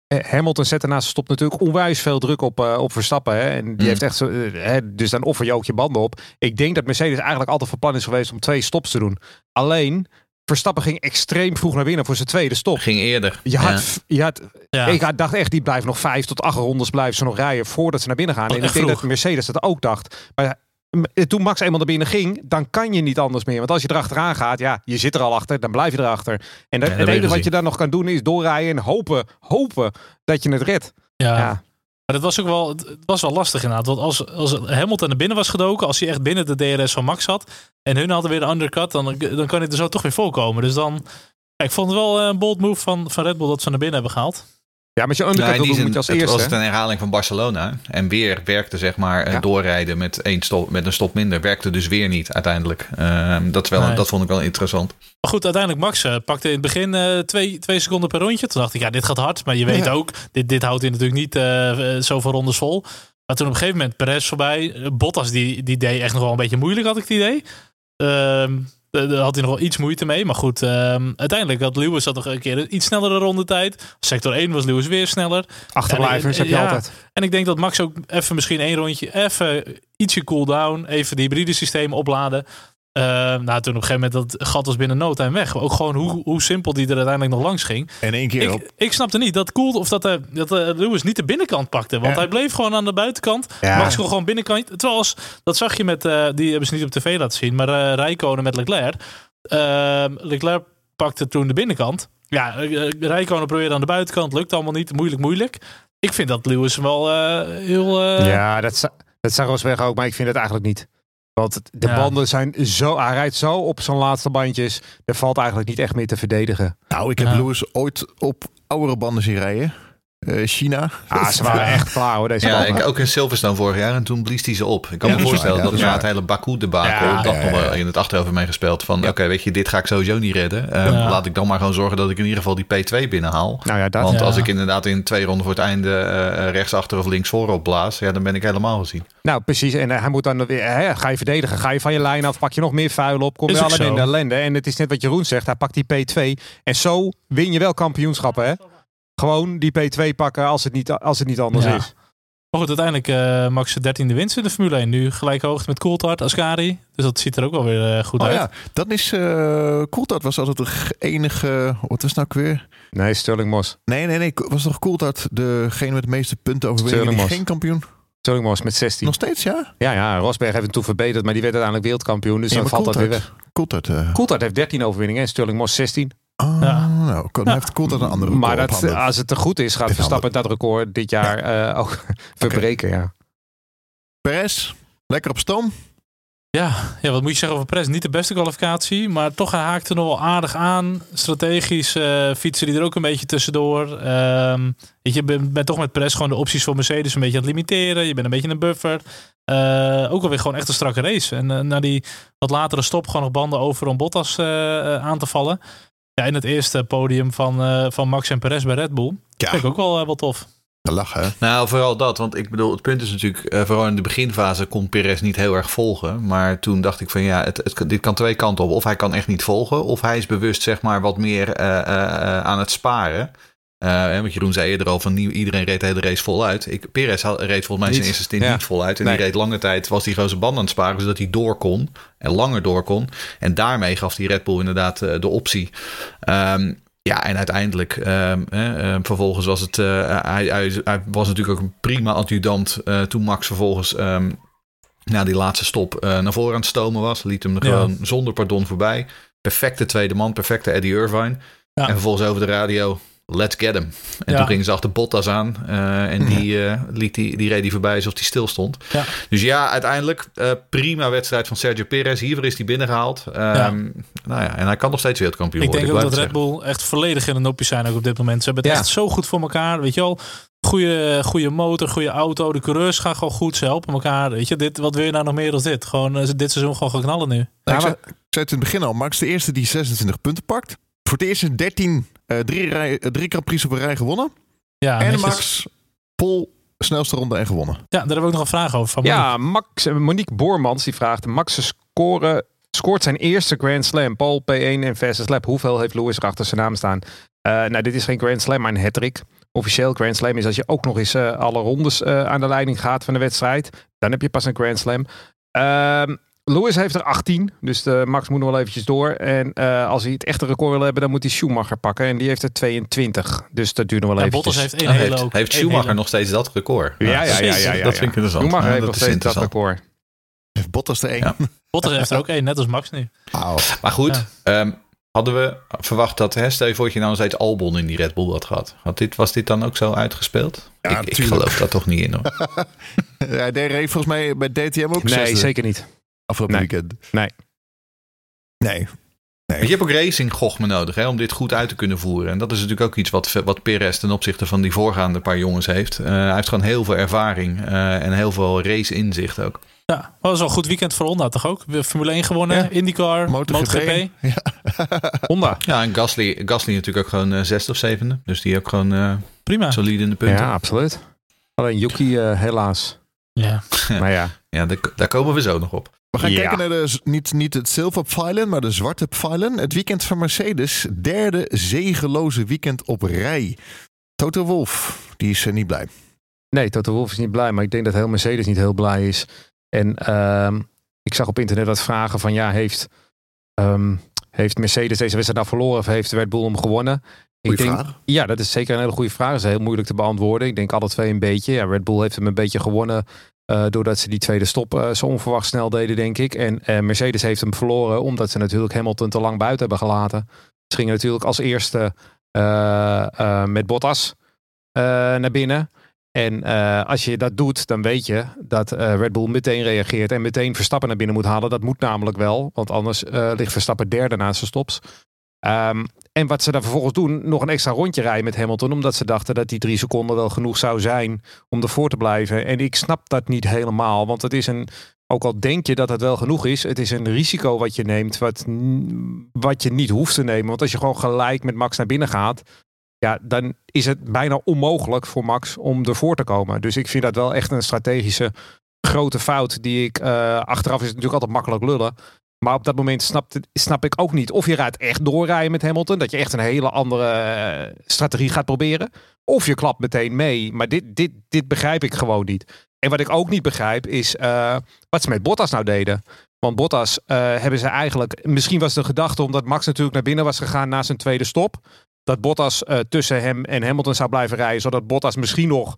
Speaker 5: eh, Hamilton zet daarnaast stopt natuurlijk onwijs veel druk op, eh, op Verstappen. Hè? En die
Speaker 4: Mm.
Speaker 5: heeft echt zo, hè, dus dan offer je ook je banden op. Ik denk dat Mercedes eigenlijk altijd van plan is geweest om twee stops te doen. Alleen, Verstappen ging extreem vroeg naar binnen voor zijn tweede stop.
Speaker 4: Ging eerder.
Speaker 5: Je had,
Speaker 4: Ja.
Speaker 5: je had,
Speaker 3: ja.
Speaker 5: Ik had- dacht echt, die blijven nog vijf tot acht rondes blijven ze nog rijden voordat ze naar binnen gaan.
Speaker 3: Oh,
Speaker 5: en ik denk
Speaker 3: vroeg.
Speaker 5: dat Mercedes dat ook dacht. Maar toen Max eenmaal naar binnen ging, dan kan je niet anders meer. Want als je erachteraan gaat, ja, je zit er al achter, dan blijf je erachter. En dat,
Speaker 4: Ja, dat
Speaker 5: het enige wat je dan nog kan doen is doorrijden en hopen, hopen dat je het redt.
Speaker 3: ja.
Speaker 5: Ja.
Speaker 3: Maar het was ook wel, het was wel lastig inderdaad. Want als, als Hamilton naar binnen was gedoken, als hij echt binnen de DRS van Max zat en hun hadden weer de undercut, dan, dan kan hij er zo toch weer voorkomen. Dus dan, ik vond het wel een bold move van, van Red Bull dat ze naar binnen hebben gehaald.
Speaker 5: Ja, maar als je undercut
Speaker 4: Nee,
Speaker 5: wil doen, moet je als
Speaker 4: het was
Speaker 5: eerste.
Speaker 4: het een herhaling van Barcelona. En weer werkte zeg maar eh,
Speaker 5: Ja.
Speaker 4: doorrijden met, één stop, met een stop minder. Werkte dus weer niet uiteindelijk. Ehm, dat, wel,
Speaker 3: Nee.
Speaker 4: dat vond ik wel interessant.
Speaker 3: Maar goed, uiteindelijk Max eh, pakte in het begin eh, twee, twee seconden per rondje. Toen dacht ik, ja, dit gaat hard. Maar je weet
Speaker 2: Ja.
Speaker 3: ook, dit, dit houdt hij natuurlijk niet zoveel rondes vol. Maar toen op een gegeven moment Perez voorbij. Bottas die, die deed echt nog wel een beetje moeilijk, had ik het idee. Daar had hij nog wel iets moeite mee. Maar goed, ehm, uiteindelijk had Lewis had nog een keer een iets snellere rondetijd. Sector 1 was Lewis weer sneller.
Speaker 5: Achterblijvers heb je
Speaker 3: ja.
Speaker 5: altijd.
Speaker 3: En ik denk dat Max ook even misschien één rondje, even ietsje cool down. Even de hybride systeem opladen. Eh, nou, toen op een gegeven moment dat gat was binnen no time weg. Ook gewoon hoe, hoe simpel die er uiteindelijk nog langs ging.
Speaker 2: in één keer op.
Speaker 3: Ik, ik snapte niet dat cool of dat, eh, dat eh, Lewis niet de binnenkant pakte. Want
Speaker 2: Ja.
Speaker 3: hij bleef gewoon aan de buitenkant.
Speaker 5: Ja.
Speaker 3: Max kon gewoon binnenkant. Terwijl als, dat zag je met, eh, die hebben ze niet op tv laten zien, maar Rijkonen met Leclerc. Ehm, Leclerc pakte toen de binnenkant. Ja, Rijkonen probeerde aan de buitenkant. Lukt allemaal niet. Moeilijk, moeilijk. Ik vind dat Lewis wel heel...
Speaker 5: Ja, dat, za- dat zag Rosberg ook, maar ik vind het eigenlijk niet. Want de
Speaker 3: Ja.
Speaker 5: banden zijn zo, hij rijdt zo op zijn laatste bandjes. Er valt eigenlijk niet echt meer te verdedigen.
Speaker 2: Nou, ik heb
Speaker 3: Ja.
Speaker 2: Lewis ooit op oudere banden zien rijden. Eh, China.
Speaker 5: Ah, ze waren
Speaker 3: Ja.
Speaker 5: echt klaar hoor, deze
Speaker 4: Ja, ik ook in Silverstone vorig jaar. En toen blies hij ze op. Ik kan
Speaker 2: Ja,
Speaker 4: me voorstellen
Speaker 2: waar, ja,
Speaker 4: dat
Speaker 2: dat
Speaker 4: het hele Baku-debakel...
Speaker 5: Ja,
Speaker 4: dat
Speaker 2: ja,
Speaker 4: nog
Speaker 2: ja,
Speaker 4: wel in het achterhoofd mee gespeeld. Van
Speaker 2: Ja.
Speaker 4: oké, weet je, dit ga ik sowieso niet redden. Eh,
Speaker 3: Ja.
Speaker 4: Laat ik dan maar gewoon zorgen dat ik in ieder geval die P2 binnenhaal.
Speaker 5: Nou ja, dat.
Speaker 4: Want
Speaker 3: Ja.
Speaker 4: als ik inderdaad in twee ronden voor het einde eh, rechtsachter of links voor opblaas... Ja, dan ben ik helemaal gezien.
Speaker 5: Nou, precies. En hij moet dan weer, hè, ga je verdedigen, ga je van je lijn af, pak je nog meer vuil op, kom je alleen in de ellende. En het is net wat Jeroen zegt, hij pakt die P2 en zo win je wel kampioenschappen, hè? Gewoon die P2 pakken als het niet, als het niet anders
Speaker 3: Ja.
Speaker 5: is.
Speaker 3: Maar goed, uiteindelijk eh Max de dertiende winst in de Formule 1. Nu gelijk hoogte met Coulthard, Ascari. Dus dat ziet er ook wel weer eh, goed
Speaker 2: Oh
Speaker 3: uit.
Speaker 2: ja, dat is uh, Coulthard was altijd de enige. Wat was het nou weer?
Speaker 5: Nee, Sterling Moss.
Speaker 2: Nee, nee, nee. Was toch Coulthard degene met de meeste punten overwinningen geen kampioen?
Speaker 5: Sterling Moss met 16.
Speaker 2: Nog steeds, ja?
Speaker 5: Ja, ja, Rosberg heeft hem toen verbeterd, maar die werd uiteindelijk wereldkampioen. Dus
Speaker 2: Ja,
Speaker 5: dan valt dat weer weg.
Speaker 2: Coulthard. eh,
Speaker 5: Coulthard heeft 13 overwinningen en Sterling Moss 16.
Speaker 2: Oh,
Speaker 3: Ja.
Speaker 2: nou, dan heeft Coulthard een andere
Speaker 5: Maar dat, als het te goed is, gaat Verstappen dat record dit jaar eh, ook verbreken. Ja.
Speaker 2: Perez, lekker op stoom.
Speaker 3: Ja, ja, wat moet je zeggen over Perez? Niet de beste kwalificatie, maar toch hij haakte nog wel aardig aan. Strategisch eh, fietsen die er ook een beetje tussendoor. Ehm, weet je, bent, bent toch met Perez gewoon de opties voor Mercedes een beetje aan het limiteren. Je bent een beetje een buffer. Eh, ook alweer gewoon echt een strakke race. En na die wat latere stop gewoon nog banden over om Bottas aan te vallen. Ja, in het eerste podium van, eh, van Max en Perez bij Red Bull.
Speaker 2: Ja.
Speaker 3: Vind ik ook wel, eh, wel tof.
Speaker 2: Lachen, hè?
Speaker 4: Nou, vooral dat. Want ik bedoel, het punt is natuurlijk, eh, vooral in de beginfase kon Perez niet heel erg volgen. Maar toen dacht ik van ja, het, het, dit kan twee kanten op. Of hij kan echt niet volgen, of hij is bewust zeg maar wat meer eh, eh, aan het sparen. Uh, want Jeroen zei eerder al van iedereen reed de hele race voluit. Ik, Perez reed volgens mij zijn eerste stint niet voluit. En die reed lange tijd, was die grote band aan het sparen, zodat hij door kon. En langer door kon. En daarmee gaf die Red Bull inderdaad de optie. Um, ja, en uiteindelijk, um, eh, vervolgens was het, uh, hij, hij, hij, was natuurlijk ook een prima adjudant toen Max vervolgens um, na die laatste stop naar voren aan het stomen was. Liet hem er ja. gewoon zonder pardon voorbij. Perfecte tweede man, perfecte Eddie Irvine. Ja. En vervolgens over de radio, let's get him. En toen gingen ze achter Bottas aan. Uh, en die, uh, liet die, die reed die voorbij alsof hij stil stond.
Speaker 3: Ja.
Speaker 4: Dus ja, uiteindelijk uh, prima wedstrijd van Sergio Perez. Hiervoor is hij binnengehaald. Um, ja. Nou ja, en hij kan nog steeds wereldkampioen worden.
Speaker 3: Ik denk ook dat Red Bull echt volledig in de nopjes zijn ook op dit moment. Ze hebben het echt zo goed voor elkaar. Weet je wel, goede, goede motor, goede auto. De coureurs gaan gewoon goed. Ze helpen elkaar. Weet je, dit, wat wil je nou nog meer dan dit? Gewoon dit seizoen gewoon gaan knallen nu.
Speaker 2: Nou, ik, zei, ik zei het in het begin al. Max de eerste die 26 punten pakt. Voor het eerst in 13 uh, drie, rij, drie Grand Prix op een rij gewonnen.
Speaker 3: Ja,
Speaker 2: en Max Pol snelste ronde en gewonnen.
Speaker 3: Ja, daar hebben we ook nog een vraag over van
Speaker 5: Ja, Max, Monique Boormans die vraagt: Max scoren, scoort zijn eerste Grand Slam. Paul P1 en Versus Lab. Hoeveel heeft Lewis er achter zijn naam staan? Uh, nou, dit is geen Grand Slam, maar een hat-trick. Officieel Grand Slam is als je ook nog eens uh, alle rondes uh, aan de leiding gaat van de wedstrijd. Dan heb je pas een Grand Slam. Uh, Lewis heeft er 18, dus de Max moet nog wel eventjes door. En uh, als hij het echte record wil hebben, dan moet hij Schumacher pakken. En die heeft er 22, dus dat duurt nog wel
Speaker 3: ja,
Speaker 5: eventjes.
Speaker 3: Bottas heeft één hele
Speaker 4: heeft, heeft Schumacher hele... nog steeds dat record?
Speaker 5: Ja, ja, ja. ja, ja, ja
Speaker 4: dat vind ik interessant.
Speaker 5: Schumacher
Speaker 4: ja,
Speaker 5: heeft nog steeds dat record.
Speaker 2: Heeft Bottas er één? Ja.
Speaker 3: Bottas heeft er ook één, net als Max nu.
Speaker 2: Wow.
Speaker 4: Maar goed, ja. um, hadden we verwacht dat, hè, stel je voor dat je nou steeds Albon in die Red Bull had gehad. Had dit, was dit dan ook zo uitgespeeld?
Speaker 2: Ja,
Speaker 4: ik, ik geloof dat toch niet in hoor.
Speaker 2: Hij deed volgens mij bij DTM ook
Speaker 5: Nee,
Speaker 2: zesde.
Speaker 5: zeker niet.
Speaker 2: Afgelopen
Speaker 5: Nee.
Speaker 2: weekend.
Speaker 5: Nee.
Speaker 2: Nee.
Speaker 4: Maar je hebt ook racing gochme nodig hè, om dit goed uit te kunnen voeren. En dat is natuurlijk ook iets wat, wat Perez ten opzichte van die voorgaande paar jongens heeft. Uh, hij heeft gewoon heel veel ervaring uh, en heel veel race inzicht ook.
Speaker 3: Ja, maar dat was wel een goed weekend voor Honda toch ook? Formule 1 gewonnen, ja. IndyCar, MotoGP. MotoGP.
Speaker 2: Ja.
Speaker 5: Honda.
Speaker 4: Ja, en Gasly, Gasly natuurlijk ook gewoon uh, zesde of zevende. Dus die ook gewoon uh,
Speaker 3: Prima.
Speaker 4: solide in de punten.
Speaker 5: Ja, absoluut. Alleen Yuki uh, helaas.
Speaker 3: Ja.
Speaker 5: maar ja.
Speaker 4: Ja, daar, daar komen we zo nog op.
Speaker 2: We gaan
Speaker 5: Ja.
Speaker 2: kijken naar de, niet, niet het zilver pfeilen, maar de zwarte pfeilen. Het weekend van Mercedes. Derde zegeloze weekend op rij. Toto Wolf, die is er niet blij.
Speaker 5: Nee, Toto Wolff is niet blij, maar ik denk dat heel Mercedes niet heel blij is. En ehm, ik zag op internet wat vragen van ja, heeft, ehm, heeft Mercedes deze wedstrijd nou verloren of heeft Red Bull hem gewonnen? Ik denk,
Speaker 2: vraag.
Speaker 5: Ja, dat is zeker een hele goede vraag. Dat is heel moeilijk te beantwoorden. Ik denk alle twee een beetje. Ja, Red Bull heeft hem een beetje gewonnen uh, doordat ze die tweede stop uh, zo onverwacht snel deden, denk ik. En uh, Mercedes heeft hem verloren omdat ze natuurlijk Hamilton te lang buiten hebben gelaten. Ze gingen natuurlijk als eerste met Bottas naar binnen. En als je dat doet, dan weet je dat Red Bull meteen reageert en meteen Verstappen naar binnen moet halen. Dat moet namelijk wel, want anders ligt Verstappen derde na zijn stops. Um, en wat ze dan vervolgens doen, nog een extra rondje rijden met Hamilton. Omdat ze dachten dat die drie seconden wel genoeg zou zijn om ervoor te blijven. En ik snap dat niet helemaal. Want het is een, ook al denk je dat het wel genoeg is. Het is een risico wat je neemt wat, wat je niet hoeft te nemen. Want als je gewoon gelijk met Max naar binnen gaat. Ja, dan is het bijna onmogelijk voor Max om ervoor te komen. Dus ik vind dat wel echt een strategische grote fout. Die ik, uh, achteraf is natuurlijk altijd makkelijk lullen. Maar op dat moment snap, snap ik ook niet of je gaat echt doorrijden met Hamilton. Dat je echt een hele andere uh, strategie gaat proberen. Of je klapt meteen mee. Maar dit, dit, dit begrijp ik gewoon niet. En wat ik ook niet begrijp is uh, wat ze met Bottas nou deden. Want Bottas uh, hebben ze eigenlijk... Misschien was een gedachte omdat Max natuurlijk naar binnen was gegaan na zijn tweede stop. Dat Bottas tussen hem en Hamilton zou blijven rijden. Zodat Bottas misschien nog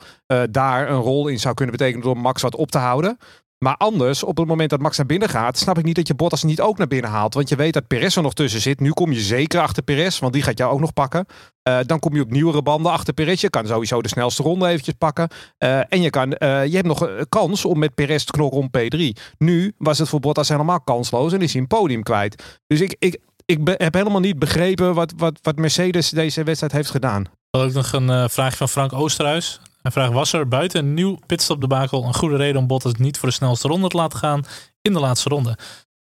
Speaker 5: daar een rol in zou kunnen betekenen door Max wat op te houden. Maar anders, op het moment dat Max naar binnen gaat, snap ik niet dat je Bottas niet ook naar binnen haalt. Want je weet dat Perez er nog tussen zit. Nu kom je zeker achter Perez, want die gaat jou ook nog pakken. Uh, dan kom je op nieuwere banden achter Perez. Je kan sowieso de snelste ronde eventjes pakken. Uh, en je, kan, uh, je hebt nog een kans om met Perez te knokken om P3. Nu was het voor Bottas helemaal kansloos en is hij een podium kwijt. Dus ik, ik, ik heb helemaal niet begrepen wat, wat, wat Mercedes deze wedstrijd heeft gedaan.
Speaker 3: Dan ook nog een vraag van Frank Oosterhuis. Hij vraagt, was er buiten een nieuw pitstop debakel een goede reden om Bottas niet voor de snelste ronde te laten gaan in de laatste ronde?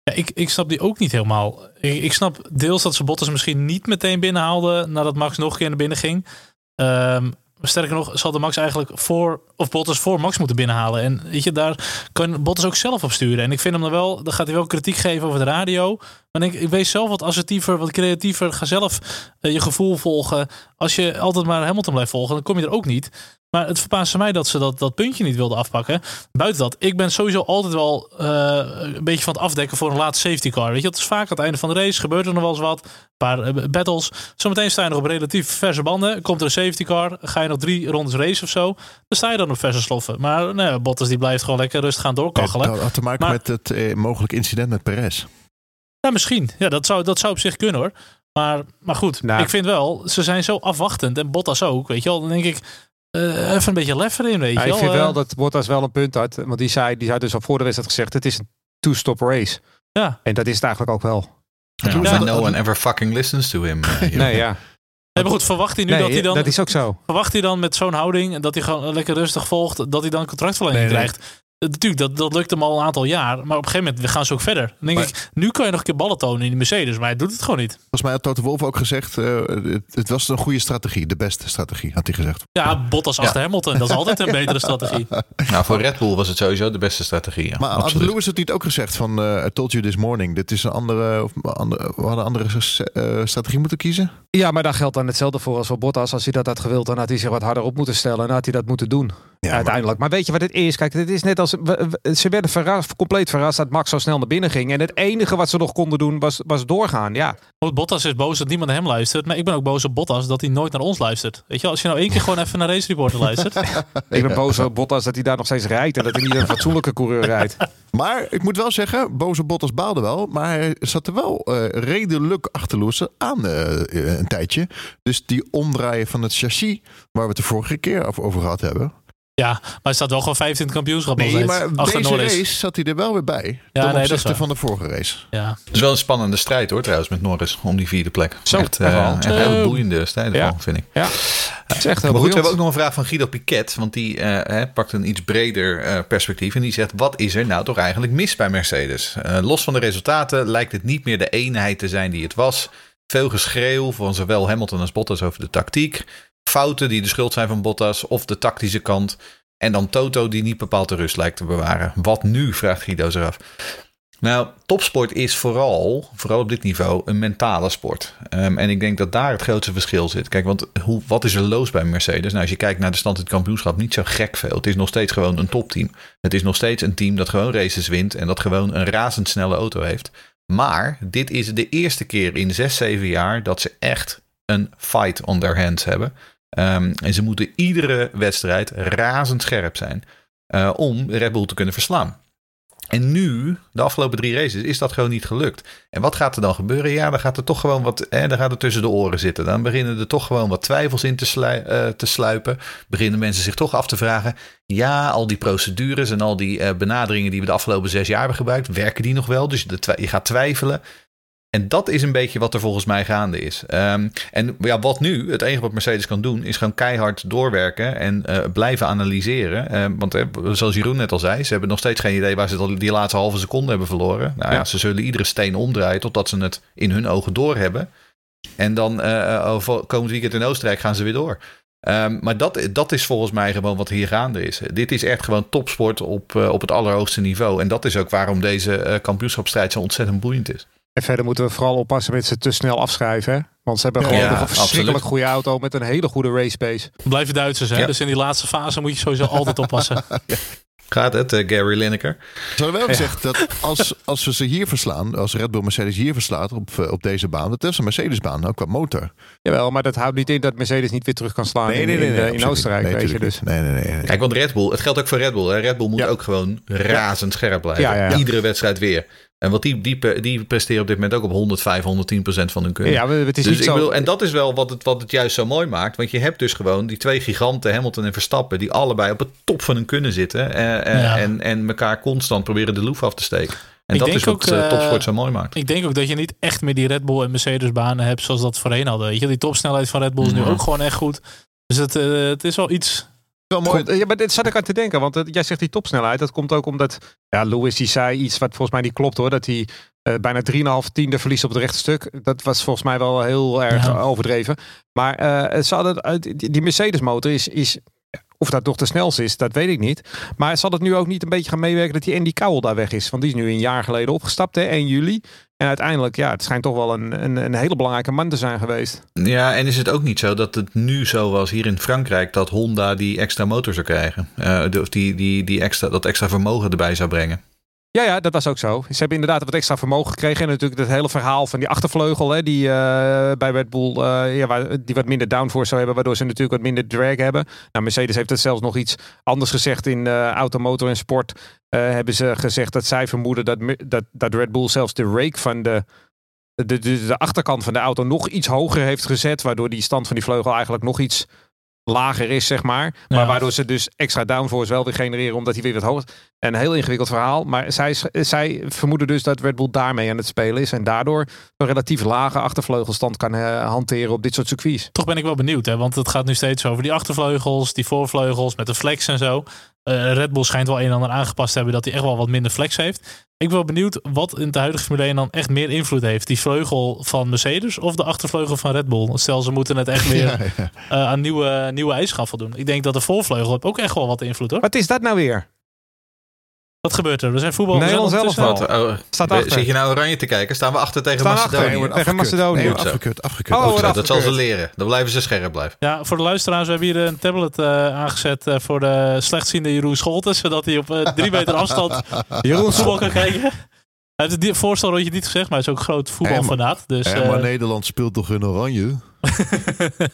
Speaker 3: Ja, ik, ik snap die ook niet helemaal. Ik, ik snap deels dat ze Bottas misschien niet meteen binnenhaalden nadat Max nog een keer naar binnen ging. Um, sterker nog, zal de Max eigenlijk voor, of Bottas voor Max moeten binnenhalen. En weet je, daar kan Bottas ook zelf op sturen. En ik vind hem dan wel, dan gaat hij wel kritiek geven over de radio. Maar ik, ik wees zelf wat assertiever, wat creatiever. Ga zelf eh, je gevoel volgen. Als je altijd maar Hamilton blijft volgen, dan kom je er ook niet. Maar het verbaasde mij dat ze dat, dat puntje niet wilden afpakken. Buiten dat, ik ben sowieso altijd wel uh, een beetje van het afdekken voor een laatste safety car. Weet je, dat is vaak aan het einde van de race. Gebeurt er nog wel eens wat. Een paar uh, battles. Zometeen sta je nog op relatief verse banden. Komt er een safety car. Ga je nog drie rondes race of zo. Dan sta je dan op verse sloffen. Maar nee, Bottas die blijft gewoon lekker rustig gaan doorkachelen.
Speaker 2: Dat had te maken
Speaker 3: Maar-
Speaker 2: met het eh, mogelijk incident met Perez.
Speaker 3: Ja, misschien. Ja, dat zou, dat zou op zich kunnen hoor. Maar, maar goed,
Speaker 5: Nou.
Speaker 3: ik vind wel, ze zijn zo afwachtend. En Bottas ook, weet je wel. Dan denk ik, eh, even een beetje lef erin, weet
Speaker 5: Ja,
Speaker 3: je
Speaker 5: ik
Speaker 3: wel.
Speaker 5: vind
Speaker 3: Eh,
Speaker 5: wel dat Bottas wel een punt had. Want die zei, die zei dus al voor de wedstrijd gezegd, het is een two-stop race.
Speaker 3: Ja.
Speaker 5: En dat is het eigenlijk ook wel.
Speaker 4: Maar no one ever fucking listens to him. eh.
Speaker 5: Nee, ja.
Speaker 3: Nee, maar goed, verwacht hij nu
Speaker 5: Nee,
Speaker 3: dat hij dan...
Speaker 5: dat is ook zo.
Speaker 3: Verwacht hij dan met zo'n houding dat hij gewoon lekker rustig volgt, dat hij dan
Speaker 2: nee.
Speaker 3: krijgt? Natuurlijk, dat, dat lukt hem al een aantal jaar. Maar op een gegeven moment gaan ze ook verder. Dan denk
Speaker 2: Maar-
Speaker 3: ik, nu kan je nog een keer ballen tonen in die Mercedes. Maar hij doet het gewoon niet.
Speaker 2: Volgens mij had Toto Wolff ook gezegd, eh, het, het was een goede strategie. De beste strategie, had hij gezegd.
Speaker 3: Ja, Bottas achter Hamilton. Dat is altijd een betere strategie.
Speaker 4: Nou, voor Red Bull was het sowieso de beste strategie. ja.
Speaker 2: Maar had. Lewis het niet ook gezegd van, eh I told you this morning, dit is een andere, of andere we hadden een andere eh, strategie moeten kiezen?
Speaker 5: Ja, maar daar geldt dan hetzelfde voor als voor Bottas. Als hij dat had gewild, dan had hij zich wat harder op moeten stellen. En dan had hij dat moeten doen.
Speaker 2: Ja,
Speaker 5: uiteindelijk. Maar weet je wat het is? Kijk, het is net als. we- we- Ze werden verrast, compleet verrast dat Max zo snel naar binnen ging. En het enige wat ze nog konden doen was, was doorgaan. Ja,
Speaker 3: Want Bottas is boos dat niemand naar hem luistert. Maar ik ben ook boos op Bottas dat hij nooit naar ons luistert. Weet je, wel, als je nou één keer gewoon even naar Race Reporter luistert.
Speaker 5: ik ben boos op Bottas dat hij daar nog steeds rijdt. En dat hij niet een fatsoenlijke coureur rijdt.
Speaker 2: Maar ik moet wel zeggen, boze Bottas baalde wel. Maar hij zat er wel eh, redelijk achterloos aan eh, een tijdje. Dus die omdraaien van het chassis, waar we het de vorige keer over gehad hebben.
Speaker 3: Ja, maar hij staat wel gewoon 15 kampioenschap.
Speaker 2: Nee, maar
Speaker 3: Achter
Speaker 2: deze
Speaker 3: Norris.
Speaker 2: race zat hij er wel weer bij.
Speaker 3: Ja,
Speaker 2: ten
Speaker 3: nee, dat is
Speaker 2: van de vorige race.
Speaker 3: Ja.
Speaker 4: Het is wel een spannende strijd hoor, trouwens, met Norris om die vierde plek.
Speaker 5: Zo,
Speaker 4: echt,
Speaker 5: echt
Speaker 4: eh,
Speaker 5: wel.
Speaker 4: echt een hele
Speaker 3: Zo.
Speaker 4: boeiende strijd,
Speaker 5: Ja.
Speaker 4: vind ik.
Speaker 5: Ja, het is echt heel
Speaker 4: Maar goed, we hebben ook nog een vraag van Guido Piquet. Want die eh, hè, pakt een iets breder eh, perspectief. En die zegt, wat is er nou toch eigenlijk mis bij Mercedes? Eh, los van de resultaten lijkt het niet meer de eenheid te zijn die het was. Veel geschreeuw van zowel Hamilton als Bottas over de tactiek. Fouten die de schuld zijn van Bottas of de tactische kant. En dan Toto die niet bepaald de rust lijkt te bewaren. Wat nu, vraagt Guido zich af. Nou, topsport is vooral, vooral op dit niveau, een mentale sport. Ehm, en ik denk dat daar het grootste verschil zit. Kijk, want hoe, wat is er los bij Mercedes? Nou, als je kijkt naar de stand in het kampioenschap, niet zo gek veel. Het is nog steeds gewoon een topteam. Het is nog steeds een team dat gewoon races wint en dat gewoon een razendsnelle auto heeft. Maar dit is de eerste keer in 6, 7 jaar dat ze echt een fight on their hands hebben. Ehm, en ze moeten iedere wedstrijd razendscherp zijn eh, om Red Bull te kunnen verslaan. En nu, de afgelopen drie races, is dat gewoon niet gelukt. En wat gaat er dan gebeuren? Ja, dan gaat er toch gewoon wat, hè, dan gaat het tussen de oren zitten. Dan beginnen er toch gewoon wat twijfels in te, eh, te sluipen. Beginnen mensen zich toch af te vragen. Ja, al die procedures en al die eh, benaderingen die we de afgelopen zes jaar hebben gebruikt, werken die nog wel? Dus je gaat twijfelen. En dat is een beetje wat er volgens mij gaande is. Ehm, en ja, wat nu? Het enige wat Mercedes kan doen is gewoon keihard doorwerken en eh, blijven analyseren. Ehm, want eh, zoals Jeroen net al zei, ze hebben nog steeds geen idee waar ze die laatste halve seconde hebben verloren. Nou ja,
Speaker 5: Ja.
Speaker 4: ze zullen iedere steen omdraaien totdat ze het in hun ogen doorhebben. En dan eh, over komend weekend in Oostenrijk gaan ze weer door. Ehm, maar dat, dat is volgens mij gewoon wat hier gaande is. Dit is echt gewoon topsport op, eh, op het allerhoogste niveau. En dat is ook waarom deze eh, kampioenschapsstrijd zo ontzettend boeiend is.
Speaker 5: En verder moeten we vooral oppassen met ze te snel afschrijven. Hè? Want ze hebben gewoon
Speaker 4: Ja,
Speaker 5: nog een verschrikkelijk
Speaker 4: absoluut.
Speaker 5: goede auto met een hele goede race pace.
Speaker 3: Blijven Duitsers, hè?
Speaker 4: Ja.
Speaker 3: Dus in die laatste fase moet je sowieso altijd oppassen.
Speaker 4: Gaat het, eh, Gary Lineker?
Speaker 2: Ze hadden wel gezegd dat als, als we ze hier verslaan, als Red Bull Mercedes hier verslaat op, eh, op deze baan, dat is een Mercedes-baan, ook qua motor.
Speaker 5: Jawel, maar dat houdt niet in dat Mercedes niet weer terug kan slaan in, in, eh, in
Speaker 2: absoluut
Speaker 5: Oostenrijk.
Speaker 2: Nee,
Speaker 5: weet je, dus.
Speaker 2: Nee, nee, nee. nee.
Speaker 4: Kijk, want Red Bull, het geldt ook voor Red Bull. Hè. Red Bull moet
Speaker 2: Ja.
Speaker 4: ook gewoon razendscherp blijven.
Speaker 5: Ja, ja, ja.
Speaker 4: Iedere wedstrijd weer. En wat die, die, die presteren op dit moment ook op 105, 110 procent van hun kunnen.
Speaker 5: Ja, we- het is
Speaker 4: dus
Speaker 5: niet
Speaker 4: ik
Speaker 5: zo...
Speaker 4: bedoel, en dat is wel wat het, wat het juist zo mooi maakt. Want je hebt dus gewoon die twee giganten, Hamilton en Verstappen, die allebei op het top van hun kunnen zitten. eh, eh,
Speaker 3: Ja.
Speaker 4: en, en elkaar constant proberen de loef af te steken. En
Speaker 3: Ik
Speaker 4: dat is wat
Speaker 3: ook,
Speaker 4: eh,
Speaker 3: eh,
Speaker 4: topsport zo mooi maakt.
Speaker 3: Ik denk ook dat je niet echt meer die Red Bull en Mercedes banen hebt zoals dat voorheen hadden. Weet je, die topsnelheid van Red Bull is nu
Speaker 4: Mhm.
Speaker 3: ook gewoon echt goed. Dus het, eh, het is wel iets.
Speaker 2: Wel mooi.
Speaker 5: Ja, maar dit zat ik aan te denken, want eh, jij zegt die topsnelheid. Dat komt ook omdat, ja, Lewis die zei iets wat volgens mij niet klopt hoor. Dat hij Eh, bijna 3,5 tiende verlies op het rechte stuk. Dat was volgens mij wel heel erg
Speaker 3: Ja.
Speaker 5: overdreven. Maar eh, ze hadden, die die Mercedes motor is, is, of dat toch de snelste is, dat weet ik niet. Maar zal het nu ook niet een beetje gaan meewerken dat die Andy Cowell daar weg is? Want die is nu een jaar geleden opgestapt, hè, 1 juli. En uiteindelijk, ja, het schijnt toch wel een, een, een hele belangrijke man te zijn geweest.
Speaker 4: Ja, en is het ook niet zo dat het nu zo was hier in Frankrijk dat Honda die extra motor zou krijgen? De- of die, die, die extra, dat extra vermogen erbij zou brengen?
Speaker 5: Ja, ja, dat was ook zo. Ze hebben inderdaad wat extra vermogen gekregen. En natuurlijk het hele verhaal van die achtervleugel, hè, die eh, bij Red Bull, eh, ja, die wat minder downforce zou hebben, waardoor ze natuurlijk wat minder drag hebben. Nou, Mercedes heeft het zelfs nog iets anders gezegd in eh automotor en sport. Hebben ze gezegd dat zij vermoeden dat, dat, dat Red Bull zelfs de rake van de, de, de achterkant van de auto nog iets hoger heeft gezet, waardoor die stand van die vleugel eigenlijk nog iets lager is, zeg maar. Maar
Speaker 3: Ja.
Speaker 5: waardoor ze dus extra downforce wel weer genereren, omdat hij weer wat hoger... Een heel ingewikkeld verhaal. Maar zij, zij vermoeden dus dat Red Bull daarmee aan het spelen is. En daardoor een relatief lage achtervleugelstand kan eh, hanteren op dit soort circuits.
Speaker 3: Toch ben ik wel benieuwd, hè? want het gaat nu steeds over die achtervleugels, die voorvleugels met de flex en zo. Eh, Red Bull schijnt wel een en ander aangepast te hebben dat hij echt wel wat minder flex heeft. Ik ben wel benieuwd wat in de huidige Formule 1 dan echt meer invloed heeft. Die vleugel van Mercedes of de achtervleugel van Red Bull? Stel, ze moeten het echt weer
Speaker 2: Ja, ja.
Speaker 3: eh, aan nieuwe, nieuwe eisen gaan voldoen. Ik denk dat de voorvleugel heeft ook echt wel wat invloed hoor.
Speaker 5: Wat is dat nou weer?
Speaker 3: Wat gebeurt er? We zijn voetbal. ondertussen-
Speaker 5: elftal.
Speaker 4: Wat, oh,
Speaker 5: Staat achter.
Speaker 4: Zit je nou oranje te kijken? Staan we achter tegen
Speaker 5: Staan
Speaker 4: Macedonië?
Speaker 5: achter.
Speaker 2: wordt
Speaker 5: tegen. Macedonië.
Speaker 2: Nee, afgekeurd, afgekeurd.
Speaker 5: Oh,
Speaker 4: dat zal ze leren. Dan blijven ze scherp blijven.
Speaker 3: Ja, voor de luisteraars, we hebben hier een tablet eh, aangezet eh, voor de slechtziende Jeroen Scholten. Zodat hij op eh, drie meter afstand
Speaker 5: Jeroen
Speaker 3: voetbal kan kijken. Hij heeft het voorstelrondje niet gezegd, maar hij is ook groot voetbalfanaat. Dus,
Speaker 2: Ja, maar Nederland speelt toch in oranje?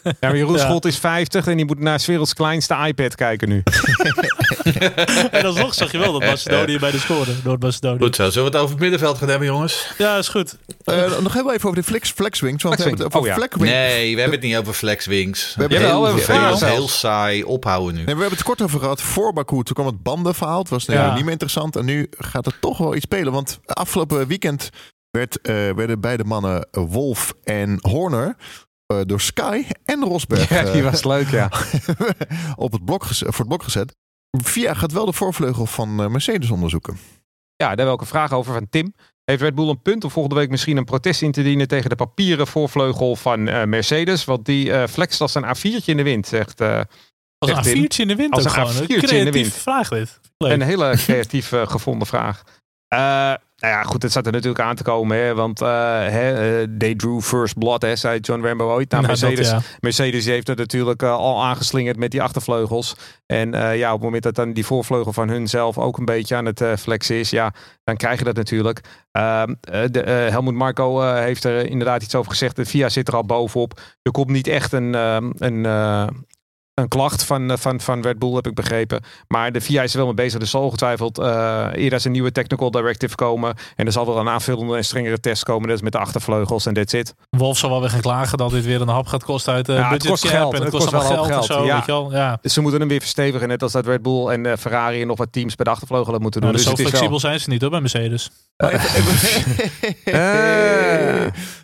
Speaker 5: Ja, maar Jeroen
Speaker 3: Ja.
Speaker 5: Is 50 en die moet naar 's werelds kleinste iPad kijken nu.
Speaker 3: en alsnog zag je wel dat Macedonië bij de score. Noord-Macedonië.
Speaker 4: Goed zo. Zullen we het over het middenveld gaan hebben, jongens?
Speaker 3: Ja, is goed.
Speaker 2: Eh, nog heel even over de flex, flexwings. Want we hebben het over
Speaker 5: Oh, ja.
Speaker 4: Nee, we hebben het niet over flexwings.
Speaker 2: We hebben-
Speaker 4: heel
Speaker 5: het
Speaker 4: vervelend,
Speaker 5: wel.
Speaker 4: heel saai. Ophouden nu.
Speaker 2: Nee, we hebben het kort over gehad voor Baku. Toen kwam het bandenverhaal. Het was
Speaker 3: Ja.
Speaker 2: niet meer interessant. En nu gaat het toch wel iets spelen. Want afgelopen weekend werd, eh, werden beide mannen Wolf en Horner eh, door Sky en Rosberg
Speaker 5: Ja, die
Speaker 2: eh,
Speaker 5: was leuk, ja.
Speaker 2: op het blok voor het blok gezet. Via gaat wel de voorvleugel van eh, Mercedes onderzoeken.
Speaker 5: Ja, daar heb ik ook een vraag over van Tim. Heeft Red Bull een punt om volgende week misschien een protest in te dienen tegen de papieren voorvleugel van eh, Mercedes? Want die eh flext als een A4'tje in de wind, zegt eh,
Speaker 3: Als een
Speaker 5: Zegt Tim.
Speaker 3: A4'tje in de wind
Speaker 5: Als
Speaker 3: ook
Speaker 5: een
Speaker 3: gewoon.
Speaker 5: A4'tje in de
Speaker 3: creatieve
Speaker 5: wind.
Speaker 3: vraag dit. Leuk.
Speaker 5: Een hele creatief gevonden vraag. Nou ja, goed, het zat er natuurlijk aan te komen. Hè, want eh, hè, eh, they drew first blood, hè, zei John Rambo ooit. Nou,
Speaker 3: Nou, dat,
Speaker 5: Mercedes,
Speaker 3: ja.
Speaker 5: Mercedes heeft het natuurlijk eh, al aangeslingerd met die achtervleugels. En ja, op het moment dat dan die voorvleugel van hun zelf ook een beetje aan het flexen is, ja, dan krijg je dat natuurlijk. Ehm, eh, de, Helmoet Marco heeft er inderdaad iets over gezegd. De VIA zit er al bovenop. Er komt niet echt een, ehm, een, een klacht van, eh, van, van Red Bull, heb ik begrepen. Maar de VIA is er wel mee bezig. Er zal ongetwijfeld eh eerder een nieuwe technical directive komen. En er zal wel een aanvullende en strengere test komen. Dat is met de achtervleugels en that's it.
Speaker 3: Wolf zal wel weer gaan klagen dat dit weer een hap gaat kosten uit de
Speaker 5: Ja, het
Speaker 3: budget
Speaker 5: kost
Speaker 3: cap
Speaker 5: geld.
Speaker 3: En het,
Speaker 5: Het
Speaker 3: kost
Speaker 5: kost
Speaker 3: allemaal
Speaker 5: wel
Speaker 3: geld,
Speaker 5: hoop
Speaker 3: zo.
Speaker 5: geld,
Speaker 3: Weet je wel? Ja.
Speaker 5: Dus ze moeten hem weer verstevigen. Net als dat Red Bull en eh, Ferrari en nog wat teams bij de achtervleugelen moeten doen.
Speaker 3: Nou, dus
Speaker 5: dus
Speaker 3: zo
Speaker 5: het is wel-
Speaker 3: flexibel zijn ze niet hoor bij Mercedes.
Speaker 5: Eh.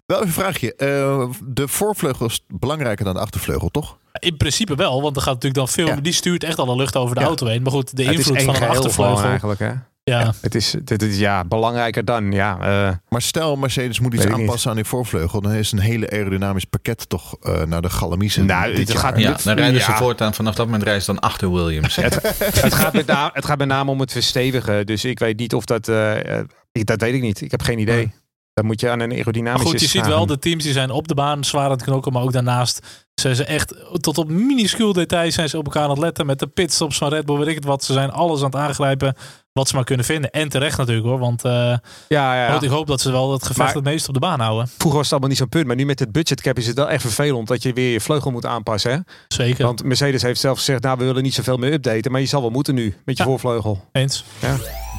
Speaker 2: Wel even een vraagje. Eh, de voorvleugel is belangrijker dan de achtervleugel, toch?
Speaker 3: In principe wel, want er gaat natuurlijk dan veel.
Speaker 2: Ja.
Speaker 3: Die stuurt echt alle lucht over de
Speaker 2: Ja.
Speaker 3: auto heen. Maar goed, de
Speaker 5: het
Speaker 3: invloed van een achtervleugel.
Speaker 5: eigenlijk. Hè?
Speaker 3: Ja.
Speaker 5: Het is, dit is ja, belangrijker dan. Ja, eh,
Speaker 2: Maar stel, Mercedes moet iets aanpassen aan die voorvleugel. Dan is een hele aerodynamisch pakket toch eh, naar de galamiezen.
Speaker 5: Nou,
Speaker 2: dit
Speaker 5: het gaat-
Speaker 4: Ja, dan rijden ze
Speaker 5: Ja.
Speaker 4: voortaan. Vanaf dat moment rijden ze dan achter Williams.
Speaker 5: het, gaat met name, het gaat met name om het verstevigen. Dus ik weet niet of dat... eh, ik, dat weet ik niet. Ik heb geen idee. Dan moet je aan een
Speaker 3: Maar
Speaker 5: aerodynamische
Speaker 3: goed, je ziet wel, de teams die zijn op de baan zwaar aan het knokken. Maar ook daarnaast zijn ze echt tot op minuscuul details zijn ze op elkaar aan het letten. Met de pitstops van Red Bull, weet ik het wat. Ze zijn alles aan het aangrijpen wat ze maar kunnen vinden. En terecht natuurlijk hoor. Want eh,
Speaker 5: Ja, ja, ja.
Speaker 3: ik hoop dat ze wel het gevecht
Speaker 5: Maar-
Speaker 3: het meest op de baan houden.
Speaker 5: Vroeger was het allemaal niet zo'n punt. Maar nu met het budgetcap is het wel echt vervelend dat je weer je vleugel moet aanpassen. Hè?
Speaker 3: Zeker.
Speaker 5: Want Mercedes heeft zelf gezegd, nou we willen niet zoveel meer updaten. Maar je zal wel moeten nu met je
Speaker 3: Ja.
Speaker 5: voorvleugel.
Speaker 3: Eens.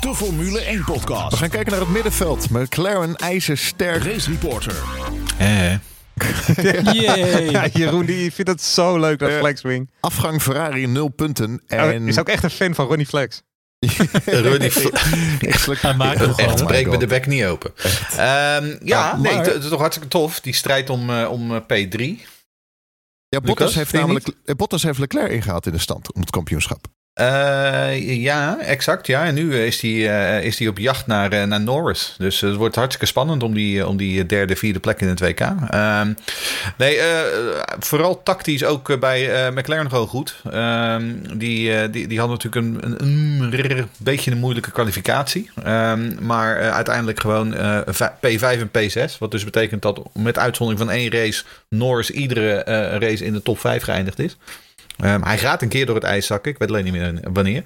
Speaker 1: De Formule 1
Speaker 2: We gaan kijken naar het middenveld. McLaren ijzersterk.
Speaker 1: Race Reporter.
Speaker 4: Eh.
Speaker 5: Ja, Jeroen die vindt het zo leuk, dat
Speaker 2: Eh,
Speaker 5: flexwing.
Speaker 2: Afgang Ferrari 0 punten.
Speaker 5: Hij
Speaker 2: En
Speaker 5: is ook echt een fan van Ronnie Flex.
Speaker 4: Rudy
Speaker 3: Hij maakt
Speaker 2: Oh.
Speaker 4: Echt,
Speaker 2: my
Speaker 4: breek me de bek niet open. Ehm, ja,
Speaker 2: Ja,
Speaker 4: nee,
Speaker 2: maar-
Speaker 4: het is toch hartstikke tof. Die strijd om, eh, om eh, P3.
Speaker 2: Ja, Bottas heeft namelijk Bottas heeft Leclerc ingehaald in de stand om het kampioenschap.
Speaker 4: Uh, ja, exact. Ja. En nu eh, is hij uh, is op jacht naar, naar Norris. Dus het wordt hartstikke spannend om die, om die derde, vierde plek in het WK. Ehm, nee, vooral tactisch ook bij McLaren gewoon goed. Ehm, die, die, die hadden natuurlijk een, een, een beetje een moeilijke kwalificatie. Um, maar uiteindelijk gewoon P5 en P6. Wat dus betekent dat met uitzondering van één race Norris iedere race in de top 5 geëindigd is. Um, hij gaat een keer door het ijs zakken. Ik weet alleen niet meer wanneer.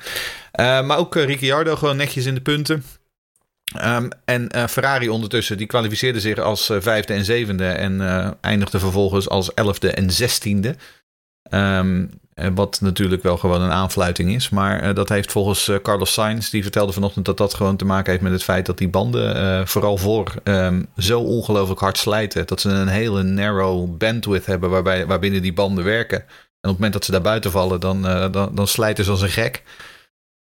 Speaker 4: Uh, maar ook uh, Ricciardo gewoon netjes in de punten. Um, en uh, Ferrari ondertussen, die kwalificeerde zich als vijfde en zevende. En eindigde vervolgens als elfde en zestiende. Um, wat natuurlijk wel gewoon een aanfluiting is. Maar dat heeft volgens Carlos Sainz, die vertelde vanochtend dat dat gewoon te maken heeft met het feit dat die banden vooral voor zo ongelooflijk hard slijten. Dat ze een hele narrow bandwidth hebben waarbij, waarbinnen die banden werken. En op het moment dat ze daar buiten vallen, dan, uh, dan, dan slijten ze als een gek.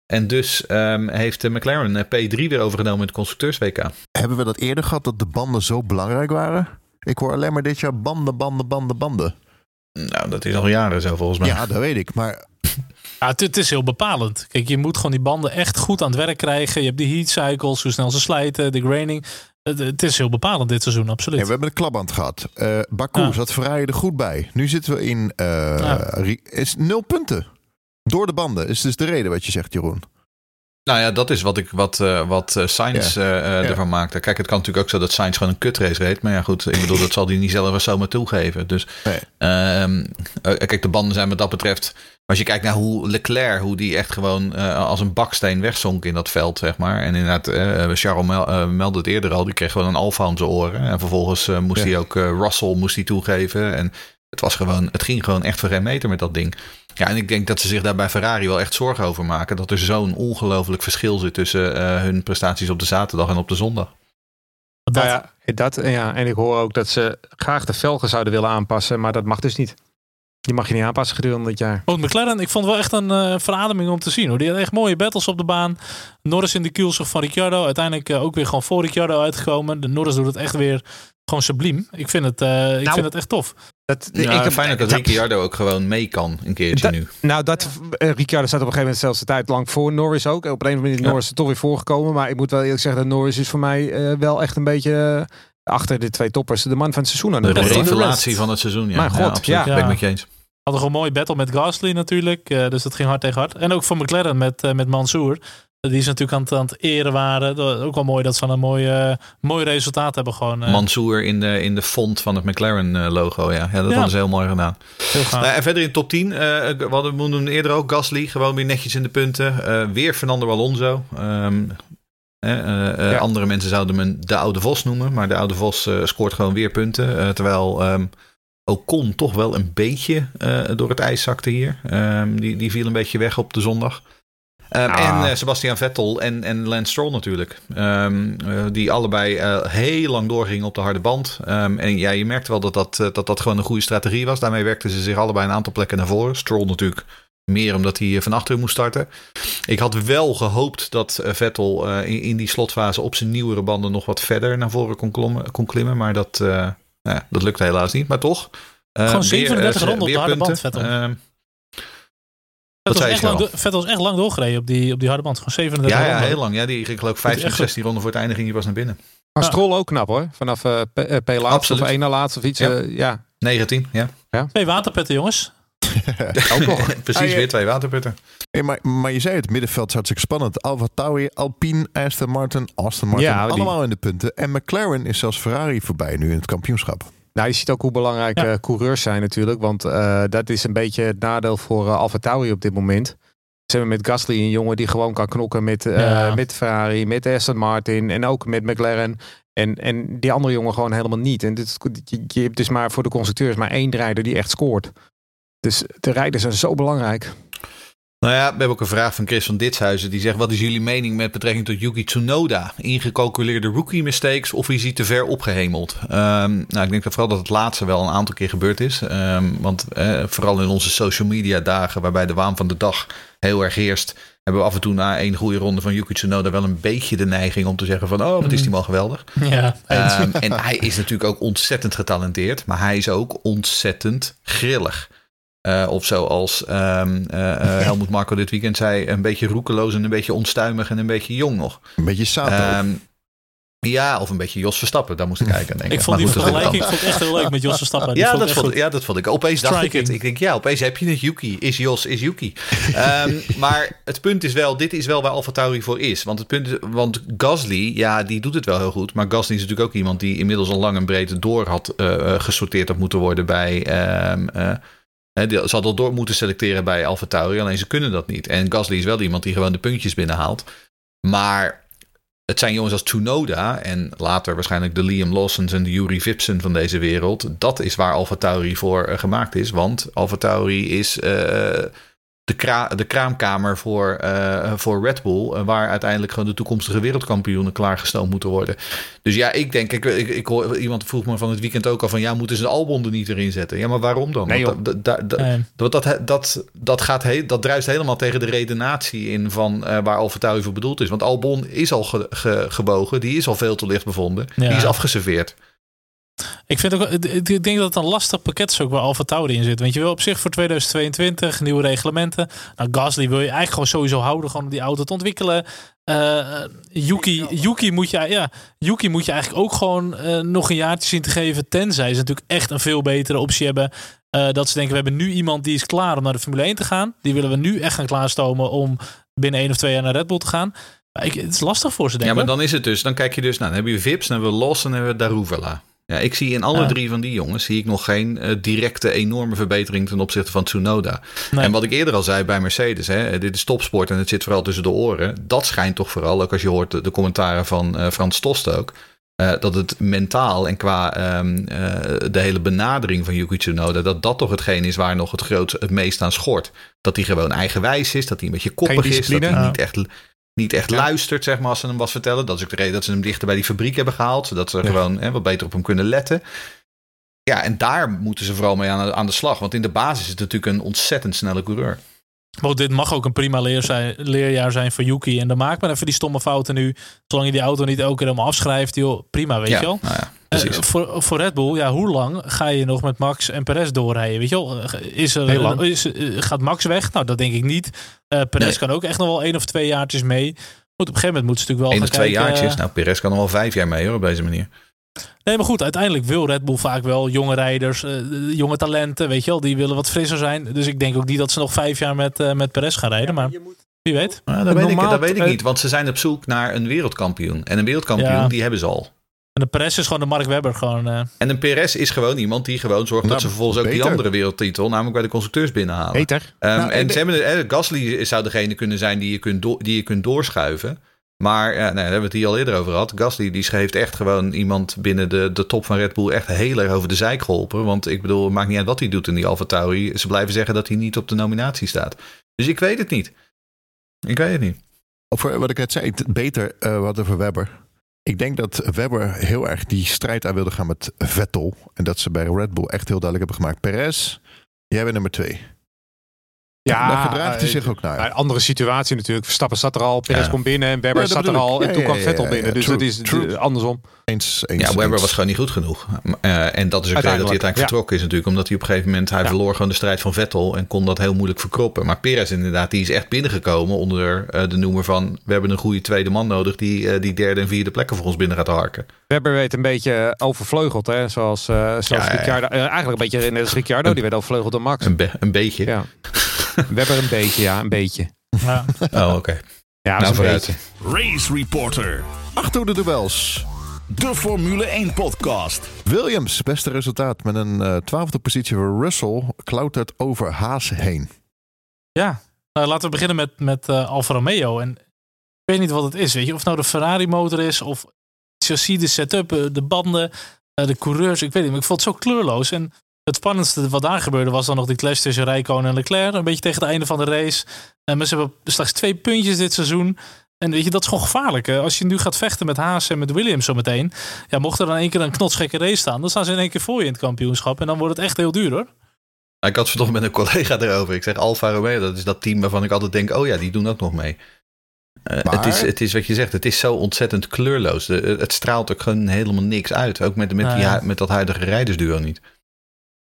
Speaker 4: En dus um, heeft McLaren eh, P3 weer overgenomen in het constructeurs-WK.
Speaker 2: Hebben we dat eerder gehad dat de banden zo belangrijk waren? Ik hoor alleen maar dit jaar banden, banden, banden, banden.
Speaker 4: Nou, dat is al jaren zo volgens mij.
Speaker 2: Ja, dat weet ik. Maar
Speaker 3: ja, het, het, is heel bepalend. Kijk, je moet gewoon die banden echt goed aan het werk krijgen. Je hebt die heat cycles, hoe snel ze slijten, de graining. Het, is heel bepalend dit seizoen, absoluut.
Speaker 2: Ja, we hebben een klapband gehad. Uh, Baku ja. zat Ferrari er goed bij. Nu zitten we in uh, is nul punten. Door de banden is dus de reden wat je zegt, Jeroen.
Speaker 4: Nou ja, dat is wat, ik, wat, uh, wat Sainz ja. uh, ervan maakte. Kijk, het kan natuurlijk ook zo dat Sainz gewoon een kutrace reed. Maar ja, goed, ik bedoel, dat zal hij niet zelf zomaar toegeven. Dus nee. uh, kijk, de banden zijn wat dat betreft als je kijkt naar hoe Leclerc, hoe die echt gewoon uh, als een baksteen wegzonk in dat veld, zeg maar. En inderdaad, uh, Charles mel, uh, meldde het eerder al, die kreeg gewoon een alfa om zijn oren. En vervolgens moest ja. hij ook Russell moest hij toegeven. En het, was gewoon, het ging gewoon echt voor geen meter met dat ding. Ja, en ik denk dat ze zich daar bij Ferrari wel echt zorgen over maken. Dat er zo'n ongelooflijk verschil zit tussen hun prestaties op de zaterdag en op de zondag.
Speaker 5: Dat. Nou ja, dat, ja, en ik hoor ook dat ze graag de velgen zouden willen aanpassen, maar dat mag dus niet. Die mag je niet aanpassen gedurende dit jaar.
Speaker 3: Oh, McLaren, ik vond het wel echt een uh, verademing om te zien. Hoor. Die had echt mooie battles op de baan. Norris in de kielzog van Ricciardo. Uiteindelijk uh, ook weer gewoon voor Ricciardo uitgekomen. De Norris doet het echt weer gewoon subliem. Ik vind het, uh, ik nou, vind het echt tof.
Speaker 4: Dat, ja, ik heb fijn dat, dat Ricciardo ook gewoon mee kan een keertje nu.
Speaker 5: Nou, dat Ricciardo staat op een gegeven moment zelfs de tijd lang voor Norris ook. Op een of andere manier is Norris er toch weer voorgekomen. Maar ik moet wel eerlijk zeggen dat Norris is voor mij wel echt een beetje achter de twee toppers. De man van het seizoen. Aan
Speaker 4: de, de revelatie van het seizoen. Ja,
Speaker 5: maar god, ja,
Speaker 4: ja. ben ik met je eens.
Speaker 3: Hadden gewoon een mooie battle met Gasly natuurlijk. Uh, dus dat ging hard tegen hard. En ook voor McLaren met, uh, met Mansour. Die is natuurlijk aan het, aan het eren waren. Ook wel mooi dat ze een mooi, mooi resultaat hebben. Gewoon, uh.
Speaker 4: Mansour in de, in de font van het McLaren logo. Ja, ja dat ja. hadden ze heel mooi gedaan. Heel nou, en verder in top 10. we hadden we eerder ook Gasly. Gewoon weer netjes in de punten. weer Fernando Alonso. Um, ja. Andere mensen zouden hem de oude Vos noemen. Maar de oude Vos scoort gewoon weer punten. terwijl... Um, Ocon toch wel een beetje uh, door het ijs zakte hier. Um, die, die viel een beetje weg op de zondag. Um, ah. En uh, Sebastian Vettel en, en Lance Stroll natuurlijk. Um, uh, die allebei heel lang doorgingen op de harde band. en ja, je merkte wel dat dat, dat dat gewoon een goede strategie was. Daarmee werkten ze zich allebei een aantal plekken naar voren. Stroll natuurlijk meer omdat hij van achteren moest starten. Ik had wel gehoopt dat Vettel in, in, die slotfase op zijn nieuwere banden nog wat verder naar voren kon, klommen, kon klimmen. Maar dat, nou ja, dat lukt helaas niet, maar toch.
Speaker 3: Uh, Gewoon 37 weer, ronden op de harde band, Vettel. Uh, Vettel, is echt lang, Vettel is echt lang doorgereden op die, op die harde band. Gewoon 37
Speaker 4: ja,
Speaker 3: ronden.
Speaker 4: Ja, heel lang. Ja, die ging geloof ik 15 of 16 ronden voor het einde ging hij pas naar binnen.
Speaker 5: Maar Stroll ook knap hoor. Vanaf uh, P, laatste of één na laatste of iets. Ja. Uh, ja.
Speaker 4: 19, ja.
Speaker 3: ja. Twee waterpetten jongens.
Speaker 4: ook nog. Precies, ah, weer twee waterputten.
Speaker 2: Hey, maar, maar je zei het, middenveld is hartstikke spannend. Alfa Tauri, Alpine, Aston Martin, Aston Martin, ja, allemaal in de punten. En McLaren is zelfs Ferrari voorbij nu in het kampioenschap.
Speaker 5: Nou, je ziet ook hoe belangrijk ja. uh, coureurs zijn natuurlijk. Want uh, dat is een beetje het nadeel voor uh, Alfa Tauri op dit moment. Ze hebben met Gasly een jongen die gewoon kan knokken met, ja. met Ferrari, met Aston Martin en ook met McLaren. En, en die andere jongen gewoon helemaal niet. En dit, je, je hebt dus maar voor de constructeurs maar één rijder die echt scoort. Dus de rijders zijn zo belangrijk.
Speaker 4: Nou ja, we hebben ook een vraag van Chris van Ditshuizen. Die zegt, wat is jullie mening met betrekking tot Yuki Tsunoda? Ingecalculeerde rookie mistakes of is hij te ver opgehemeld? Um, nou, ik denk dat vooral dat het laatste wel een aantal keer gebeurd is. Um, want eh, vooral in onze social media dagen, waarbij de waan van de dag heel erg heerst... hebben we af en toe na één goede ronde van Yuki Tsunoda wel een beetje de neiging om te zeggen van... oh, wat is die man geweldig.
Speaker 3: Ja,
Speaker 4: um, en hij is natuurlijk ook ontzettend getalenteerd, maar hij is ook ontzettend grillig. Uh, of zoals um, uh, Helmoet Marco dit weekend zei, een beetje roekeloos en een beetje onstuimig en een beetje jong nog.
Speaker 2: Een beetje Sato. Um,
Speaker 4: ja, of een beetje Jos Verstappen. Daar moest ik kijken. Denk
Speaker 3: ik vond die vergelijking vond echt heel leuk met Jos Verstappen.
Speaker 4: ja, dat vond, ja, dat vond ik. Opeens dacht ik het. Ik denk, ja, opeens heb je het. Yuki is Jos, is Yuki. um, maar het punt is wel, dit is wel waar Alfa Tauri voor is. Want, het punt is, want Gasly, ja, die doet het wel heel goed. Maar Gasly is natuurlijk ook iemand die inmiddels al lang en breed door had uh, gesorteerd had moeten worden bij... Um, uh, ze hadden door moeten selecteren bij Alfa Tauri, alleen ze kunnen dat niet. En Gasly is wel iemand die gewoon de puntjes binnenhaalt. Maar het zijn jongens als Tsunoda en later waarschijnlijk de Liam Lawsons en de Yuri Vipsen van deze wereld. Dat is waar Alfa Tauri voor uh, gemaakt is. Want Alfa Tauri is uh, de, kra de kraamkamer voor, uh, voor Red Bull. waar uiteindelijk gewoon de toekomstige wereldkampioenen klaargestoomd moeten worden. Dus ja, ik denk, ik, ik, ik hoor, iemand vroeg me van het weekend ook al van ja, moeten ze de Albon er niet erin zetten? Ja, maar waarom dan?
Speaker 5: Nee,
Speaker 4: Want dat, dat, dat,
Speaker 3: Nee.
Speaker 4: dat, dat, dat, dat, gaat he, dat druist helemaal tegen de redenatie in van eh, waar Alfa voor bedoeld is. Want Albon is al ge, ge- gebogen, die is al veel te licht bevonden,
Speaker 3: Ja.
Speaker 4: die is afgeserveerd.
Speaker 3: Ik, vind ook, ik denk dat het een lastig pakket is ook waar Alfa Tauri in zit. Want je wil op zich voor 2022 nieuwe reglementen. Nou, Gasly wil je eigenlijk gewoon sowieso houden gewoon om die auto te ontwikkelen. Eh, Yuki, Yuki, moet je, ja, Yuki moet je eigenlijk ook gewoon eh, nog een jaartje zien te geven. Tenzij ze natuurlijk echt een veel betere optie hebben. Eh, dat ze denken, we hebben nu iemand die is klaar om naar de Formule 1 te gaan. Die willen we nu echt gaan klaarstomen om binnen één of twee jaar naar Red Bull te gaan. Ik, het is lastig voor ze, denk
Speaker 4: Ja, maar dan is het dus, dan kijk je dus, nou, dan heb je Vips, dan hebben we Los en dan hebben we Daruvela. Ja, ik zie in alle
Speaker 3: Ja.
Speaker 4: drie van die jongens zie ik nog geen eh, directe enorme verbetering ten opzichte van Tsunoda.
Speaker 3: Nee.
Speaker 4: En wat ik eerder al zei bij Mercedes, hè, dit is topsport en het zit vooral tussen de oren. Dat schijnt toch vooral, ook als je hoort de, de commentaren van eh, Frans Tost ook, eh, dat het mentaal en qua ehm, eh, de hele benadering van Yuki Tsunoda, dat dat toch hetgeen is waar nog het grootste, het meest aan schort. Dat hij gewoon eigenwijs is, dat hij een beetje koppig is, dat hij niet echt, niet echt
Speaker 5: Ja.
Speaker 4: luistert, zeg maar, als ze hem wat vertellen. Dat is ook de reden dat ze hem dichter bij die fabriek hebben gehaald, zodat ze gewoon hè, wat beter op hem kunnen letten. Ja, en daar moeten ze vooral mee aan de, aan de slag. Want in de basis is het natuurlijk een ontzettend snelle coureur.
Speaker 3: Maar dit mag ook een prima leer zijn, leerjaar zijn voor Yuki. En dan maak maar even die stomme fouten nu. Zolang je die auto niet elke keer helemaal afschrijft. Joh, prima, weet
Speaker 4: ja,
Speaker 3: je wel.
Speaker 4: Nou ja, precies.
Speaker 3: voor, voor Red Bull, ja, hoe lang ga je nog met Max en Perez doorrijden? Weet je wel, Eh, is er,
Speaker 5: Heel lang.
Speaker 3: is, eh, gaat Max weg? Nou, dat denk ik niet. Eh Perez
Speaker 4: Nee.
Speaker 3: kan ook echt nog wel één of twee jaartjes mee. Goed, op een gegeven moment moeten ze natuurlijk wel
Speaker 4: Eén of twee
Speaker 3: kijken,
Speaker 4: jaartjes. Nou, Perez kan nog wel vijf jaar mee hoor, op deze manier.
Speaker 3: Nee, maar goed, uiteindelijk wil Red Bull vaak wel jonge rijders, eh, jonge talenten, weet je wel, die willen wat frisser zijn. Dus ik denk ook niet dat ze nog vijf jaar met, eh, met Perez gaan rijden, maar wie weet.
Speaker 4: Nou, dat, weet ik, dat weet ik
Speaker 5: eh,
Speaker 4: niet, want ze zijn op zoek naar een wereldkampioen. En een wereldkampioen,
Speaker 3: Ja.
Speaker 4: die hebben ze al.
Speaker 3: En de Perez is gewoon de Mark Webber, gewoon. eh,
Speaker 4: En een Perez is gewoon iemand die gewoon zorgt
Speaker 2: Nou,
Speaker 4: dat ze vervolgens ook die andere wereldtitel, namelijk bij de constructeurs binnenhalen.
Speaker 5: Beter.
Speaker 4: Ehm,
Speaker 2: Nou,
Speaker 4: en
Speaker 2: en de-
Speaker 4: ze hebben, eh, Gasly zou degene kunnen zijn die je kunt, do- die je kunt doorschuiven. Maar ja, nee, daar hebben we het hier al eerder over gehad. Gasly die heeft echt gewoon iemand binnen de, de top van Red Bull echt heel erg over de zijk geholpen. Want ik bedoel, het maakt niet uit wat hij doet in die Alfa Tauri. Ze blijven zeggen dat hij niet op de nominatie staat. Dus ik weet het niet. Ik weet het niet.
Speaker 2: Over wat ik net zei, het- beter eh wat over Webber. Ik denk dat Webber heel erg die strijd aan wilde gaan met Vettel. En dat ze bij Red Bull echt heel duidelijk hebben gemaakt. Perez, jij bent nummer twee.
Speaker 5: Ja,
Speaker 2: Daar gedraagt hij
Speaker 5: eh,
Speaker 2: zich ook naar.
Speaker 5: Een andere situatie natuurlijk. Verstappen zat er al, Perez
Speaker 4: Ja.
Speaker 5: komt binnen en Webber
Speaker 2: Ja,
Speaker 5: zat er al. En
Speaker 2: Ja,
Speaker 5: toen kwam
Speaker 2: ja,
Speaker 5: Vettel
Speaker 2: ja,
Speaker 5: binnen.
Speaker 2: ja,
Speaker 5: Dus
Speaker 2: true,
Speaker 5: dat is
Speaker 2: true.
Speaker 5: eh, andersom.
Speaker 2: Eens, eens,
Speaker 4: Ja, Webber
Speaker 2: eens.
Speaker 4: was gewoon niet goed genoeg. Eh, en dat is ook de reden dat hij uiteindelijk vertrokken is natuurlijk. Omdat hij op een gegeven moment, hij
Speaker 5: Ja.
Speaker 4: verloor gewoon de strijd van Vettel. En kon dat heel moeilijk verkroppen. Maar Perez inderdaad, die is echt binnengekomen onder eh, de noemer van... We hebben een goede tweede man nodig die eh, die derde en vierde plekken voor ons binnen gaat harken.
Speaker 5: Webber werd een beetje overvleugeld. Hè? Zoals, eh, zoals. Ricciardo. eh, eigenlijk een beetje net als Ricciardo. Die werd overvleugeld door Max.
Speaker 4: Een, be- een beetje.
Speaker 5: Ja. Webber een beetje, ja. Een beetje.
Speaker 3: ja.
Speaker 4: Oh, oké.
Speaker 5: Ja,
Speaker 4: Nou, vooruit.
Speaker 5: beetje.
Speaker 1: Race Reporter.
Speaker 2: Achter de duels.
Speaker 1: De Formule 1 podcast.
Speaker 2: Williams, beste resultaat met een eh, twaalfde positie voor Russell. Klautert over Haas heen.
Speaker 3: Ja, nou, laten we beginnen met, met eh, Alfa Romeo. En ik weet niet wat het is, weet je. Of het nou de Ferrari motor is, of chassis, de setup, eh, de banden, eh, de coureurs. Ik weet niet, maar ik vond het zo kleurloos. En het spannendste wat daar gebeurde was dan nog die clash tussen Rijkonen en Leclerc. Een beetje tegen het einde van de race. En maar ze hebben slechts twee puntjes dit seizoen. En weet je, dat is gewoon gevaarlijk. hè. Als je nu gaat vechten met Haas en met Williams zometeen. Ja, mocht er dan één keer een knotsgekke race staan, dan staan ze in één keer voor je in het kampioenschap. En dan wordt het echt heel duur hoor.
Speaker 4: Ik had vanochtend met een collega erover. Ik zeg Alfa Romeo, dat is dat team waarvan ik altijd denk... Oh ja, die doen ook nog mee. Eh,
Speaker 2: Maar-
Speaker 4: het, is, het is wat je zegt, het is zo ontzettend kleurloos. De- het straalt ook gewoon helemaal niks uit. Ook met, met, die, hu- met dat huidige rijdersduo niet.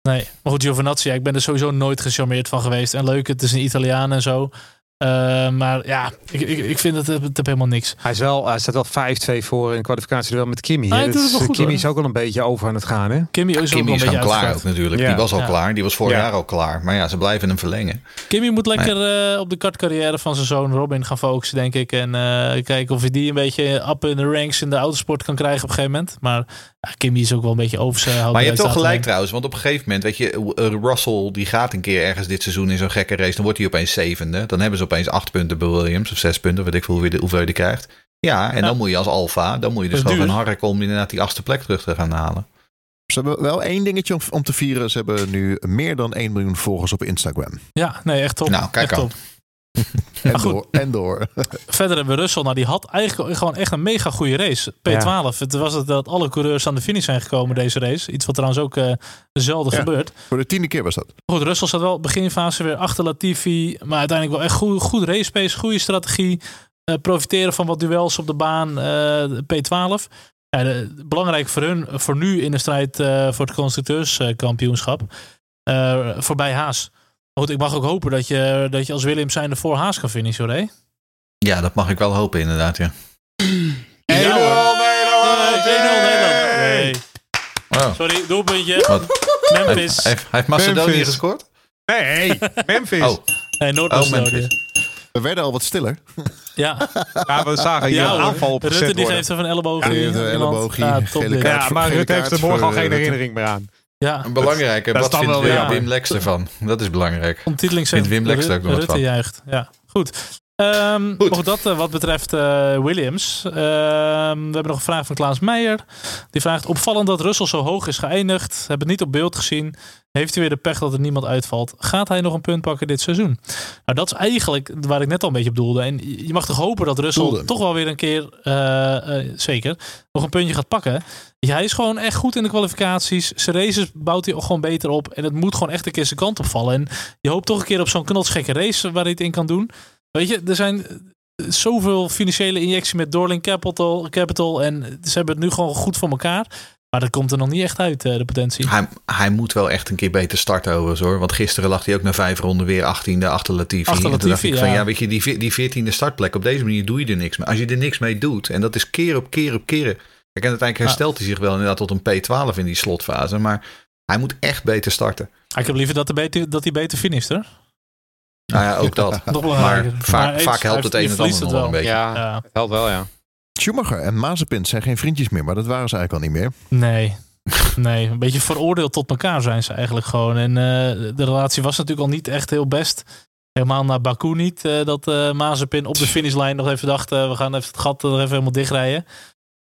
Speaker 3: Nee, maar goed, Giovinazzi, ik ben er sowieso nooit gecharmeerd van geweest. En leuk, het is een Italiaan en zo. Uh, maar ja, ik, ik, ik vind het, het, het helemaal niks.
Speaker 5: Hij, is wel, hij staat wel 5-2 voor in de kwalificatie wel met Kimi.
Speaker 3: Hij doet het wel goed,
Speaker 5: Kimi
Speaker 3: hoor.
Speaker 5: is ook al een beetje over aan het gaan. Hè?
Speaker 3: Kimi is, ook
Speaker 4: Kimi
Speaker 3: wel
Speaker 4: is
Speaker 3: een beetje
Speaker 4: klaar ook natuurlijk.
Speaker 5: Ja.
Speaker 4: Die was al
Speaker 3: Ja.
Speaker 4: klaar. Die was vorig
Speaker 5: Ja.
Speaker 4: jaar al klaar. Maar ja, ze blijven hem verlengen.
Speaker 3: Kimi moet lekker eh, op de kartcarrière van zijn zoon Robin gaan focussen, denk ik. En eh, kijken of hij die een beetje up in de ranks in de autosport kan krijgen op een gegeven moment. Maar ja, Kimi is ook wel een beetje over zijn
Speaker 4: Maar je hebt wel
Speaker 3: eruit
Speaker 4: gelijk trouwens. Want op een gegeven moment, weet je, Russell die gaat een keer ergens dit seizoen in zo'n gekke race. Dan wordt hij opeens zevende. Dan hebben ze opeens acht punten bij Williams. Of zes punten, weet ik veel hoeveel je, hoeveel je die krijgt. Ja, en
Speaker 3: Ja.
Speaker 4: dan moet je als alfa, dan moet je dus gewoon gaan
Speaker 3: duur.
Speaker 4: harken om inderdaad die achtste plek terug te gaan halen.
Speaker 2: Ze hebben wel één dingetje om, om te vieren. Ze hebben nu meer dan 1 miljoen volgers op Instagram.
Speaker 3: Ja, nee, echt top.
Speaker 4: Nou, kijk
Speaker 3: echt top.
Speaker 2: En door. En door.
Speaker 3: Verder hebben we Russell. Nou, die had eigenlijk gewoon echt een mega goede race. P12. Het was het dat alle coureurs aan de finish zijn gekomen deze race. Iets wat trouwens ook eh zelden
Speaker 2: Ja.
Speaker 3: gebeurt.
Speaker 2: Voor de tiende keer was dat.
Speaker 3: Goed, Russell zat wel beginfase weer achter Latifi. Maar uiteindelijk wel echt goed, goed race pace, goede strategie. Eh, profiteren van wat duels op de baan. eh, P12. Ja, de- belangrijk voor hun, voor nu in de strijd eh, voor het constructeurskampioenschap. Eh, voorbij Haas. Goed, ik mag ook hopen dat je, dat je als Williams zijnde voor Haas kan finishen, hoor. hè?
Speaker 4: Ja, dat mag ik wel hopen inderdaad, ja.
Speaker 3: Ja, hoor. Nee, 1-0 Nederland. Nee.
Speaker 4: Oh.
Speaker 3: Sorry, doelpuntje.
Speaker 4: Wat? Hij,
Speaker 3: Memphis.
Speaker 4: hij, heeft Macedonië
Speaker 5: Memphis.
Speaker 4: gescoord?
Speaker 5: Nee, Memphis.
Speaker 4: Oh,
Speaker 3: Nee,
Speaker 4: oh
Speaker 3: Noord-Macedonië.
Speaker 2: We werden al wat stiller.
Speaker 3: ja,
Speaker 5: Ja, we zagen hier
Speaker 3: ja
Speaker 5: een aanval op
Speaker 3: Rutte die geeft er van elleboog.
Speaker 2: Ja, gele kaart.
Speaker 5: Ja, maar Rutte heeft er morgen al geen
Speaker 2: eh,
Speaker 5: herinnering meer aan.
Speaker 3: Ja,
Speaker 4: Belangrijk, hè?
Speaker 5: Dat is
Speaker 4: wat vindt
Speaker 5: wel
Speaker 4: Wim. Wim Lex ervan? Dat is belangrijk.
Speaker 3: Ontiteling
Speaker 4: Vindt Wim Lex er ook nog wat van?
Speaker 3: juicht. Ja, goed.
Speaker 4: Goed.
Speaker 3: Nog dat eh, wat betreft eh, Williams. Ehm, we hebben nog een vraag van Klaas Meijer. Die vraagt: Opvallend dat Russell zo hoog is geëindigd. Heb het niet op beeld gezien. Heeft hij weer de pech dat er niemand uitvalt? Gaat hij nog een punt pakken dit seizoen? Nou, dat is eigenlijk waar ik net al een beetje op doelde. En je mag toch hopen dat Russell
Speaker 2: Doelde.
Speaker 3: toch wel weer een keer, eh, zeker, nog een puntje gaat pakken. Ja, hij is gewoon echt goed in de kwalificaties. Zijn races bouwt hij ook gewoon beter op. En het moet gewoon echt een keer zijn kant opvallen. En je hoopt toch een keer op zo'n knotsgekke race waar hij het in kan doen. Weet je, er zijn eh, zoveel financiële injectie met Dorling Capital, Capital. En ze hebben het nu gewoon goed voor elkaar. Maar dat komt er nog niet echt uit, eh, de potentie.
Speaker 4: Hij, hij moet wel echt een keer beter starten overigens hoor. Want gisteren lag hij ook na vijf ronden weer 18e achter Latifi.
Speaker 3: Achter
Speaker 4: toen dacht
Speaker 3: Latifi,
Speaker 4: ik van
Speaker 3: ja.
Speaker 4: ja, weet je, die, ve- die 14e startplek, op deze manier doe je er niks mee. Als je er niks mee doet, en dat is keer op keer op keer. Kijk, en uiteindelijk herstelt hij zich wel inderdaad tot een P12 in die slotfase. Maar hij moet echt beter starten.
Speaker 3: Ik heb liever dat, hij beter, dat hij beter finisht, hoor.
Speaker 4: Nou ja, ook dat. Maar vaak,
Speaker 3: Maar eens,
Speaker 4: vaak helpt het een en ander wel een beetje.
Speaker 5: Ja,
Speaker 3: Ja,
Speaker 5: het helpt wel, ja.
Speaker 2: Schumacher en Mazepin zijn geen vriendjes meer. Maar dat waren ze eigenlijk al niet meer.
Speaker 3: nee. Nee, een beetje veroordeeld tot elkaar zijn ze eigenlijk gewoon. En eh, de relatie was natuurlijk al niet echt heel best. Helemaal naar Baku niet. eh, dat eh Mazepin op de finishlijn nog even dacht... we gaan even het gat er even helemaal dichtrijden.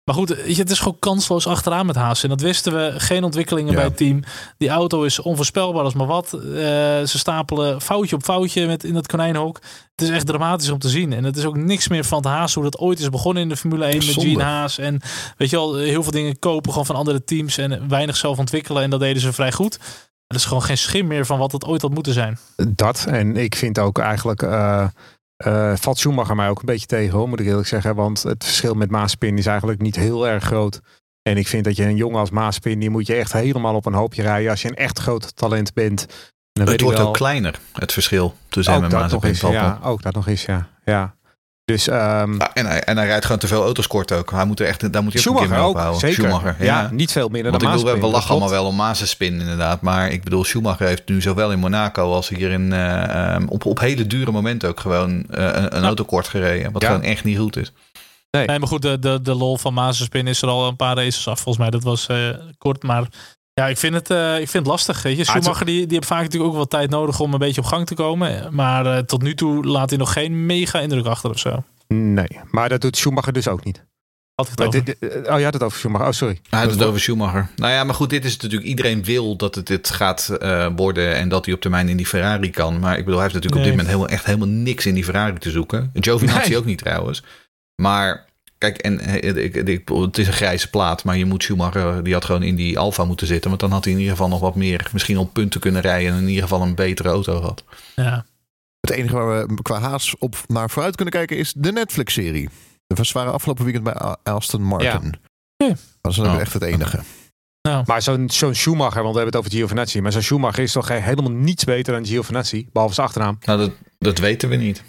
Speaker 3: Maar goed, het is gewoon kansloos achteraan met Haas. En dat wisten we. Geen ontwikkelingen
Speaker 2: Ja.
Speaker 3: bij het team. Die auto is onvoorspelbaar als maar wat. Eh, ze stapelen foutje op foutje met in het konijnenhok. Het is echt dramatisch om te zien. En het is ook niks meer van het Haas hoe dat ooit is begonnen in de Formule 1 met. Gene Haas. En weet je al, heel veel dingen kopen gewoon van andere teams en weinig zelf ontwikkelen. En dat deden ze vrij goed. Er is gewoon geen schim meer van wat het ooit had moeten zijn.
Speaker 5: Dat. En ik vind ook eigenlijk. eh eh valt Schumacher mij ook een beetje tegen, hoor, moet ik eerlijk zeggen. Want het verschil met Maaspin is eigenlijk niet heel erg groot. En ik vind dat je een jongen als Maaspin, die moet je echt helemaal op een hoopje rijden. Als je een echt groot talent bent. En dan
Speaker 4: Het wordt
Speaker 5: wel-
Speaker 4: ook kleiner, het verschil tussen hem en me.
Speaker 5: ja, ook dat nog eens, ja. ja. Dus ehm
Speaker 4: Ja, en, hij, en hij rijdt gewoon te veel auto's kort ook. Hij moet er echt, daar moet hij ook een keer
Speaker 5: Schumacher
Speaker 4: mee
Speaker 5: ook,
Speaker 4: ophouden.
Speaker 5: zeker.
Speaker 4: Schumacher,
Speaker 5: ja.
Speaker 4: ja.
Speaker 5: niet veel minder
Speaker 4: Want
Speaker 5: dan
Speaker 4: ik bedoel, we,
Speaker 5: Maaspin.
Speaker 4: we lachen allemaal wel om Mazenspin inderdaad. Maar ik bedoel, Schumacher heeft nu zowel in Monaco als hier in, eh, ehm, op, op hele dure momenten ook gewoon eh, een, een
Speaker 3: Ja.
Speaker 4: auto kort gereden. Wat
Speaker 5: Ja.
Speaker 4: gewoon echt niet goed is.
Speaker 5: Nee.
Speaker 3: Nee, maar goed, de, de, de lol van Mazepin is er al een paar races af. Volgens mij, dat was eh, kort. Maar ja, ik vind het, eh, ik vind het lastig. Weet je.
Speaker 5: Ah,
Speaker 3: Schumacher die, die heeft vaak natuurlijk ook wel tijd nodig om een beetje op gang te komen. Maar eh, tot nu toe laat hij nog geen mega indruk achter of zo.
Speaker 5: Nee, maar dat doet Schumacher dus ook niet.
Speaker 3: Had ik het
Speaker 5: Maar
Speaker 3: over.
Speaker 5: dit- dit- oh, je had het over Schumacher. Oh, sorry.
Speaker 4: Hij had het over Schumacher. Nou ja, maar goed, dit is natuurlijk... Iedereen wil dat het dit gaat eh, worden en dat hij op termijn in die Ferrari kan. Maar ik bedoel, hij heeft natuurlijk
Speaker 3: Nee.
Speaker 4: op dit moment helemaal, echt helemaal niks in die Ferrari te zoeken. Giovinazzi
Speaker 5: Nee.
Speaker 4: ook niet trouwens. Maar kijk, en, eh, ik, ik, het is een grijze plaat, maar je moet Schumacher, die had gewoon in die Alfa moeten zitten. Want dan had hij in ieder geval nog wat meer, misschien op punten kunnen rijden en in ieder geval een betere auto gehad.
Speaker 3: ja.
Speaker 2: Het enige waar we qua haas op naar vooruit kunnen kijken is de Netflix-serie. We waren afgelopen weekend bij Aston Martin.
Speaker 3: Oké.
Speaker 2: Dat is
Speaker 4: Oh.
Speaker 2: echt het enige.
Speaker 3: Ja.
Speaker 5: Maar zo'n zo'n Schumacher, want we hebben het over Giovinazzi. Maar zo'n Schumacher is toch helemaal niets beter dan Giovinazzi. Behalve zijn achternaam.
Speaker 4: Nou, dat, dat weten we niet.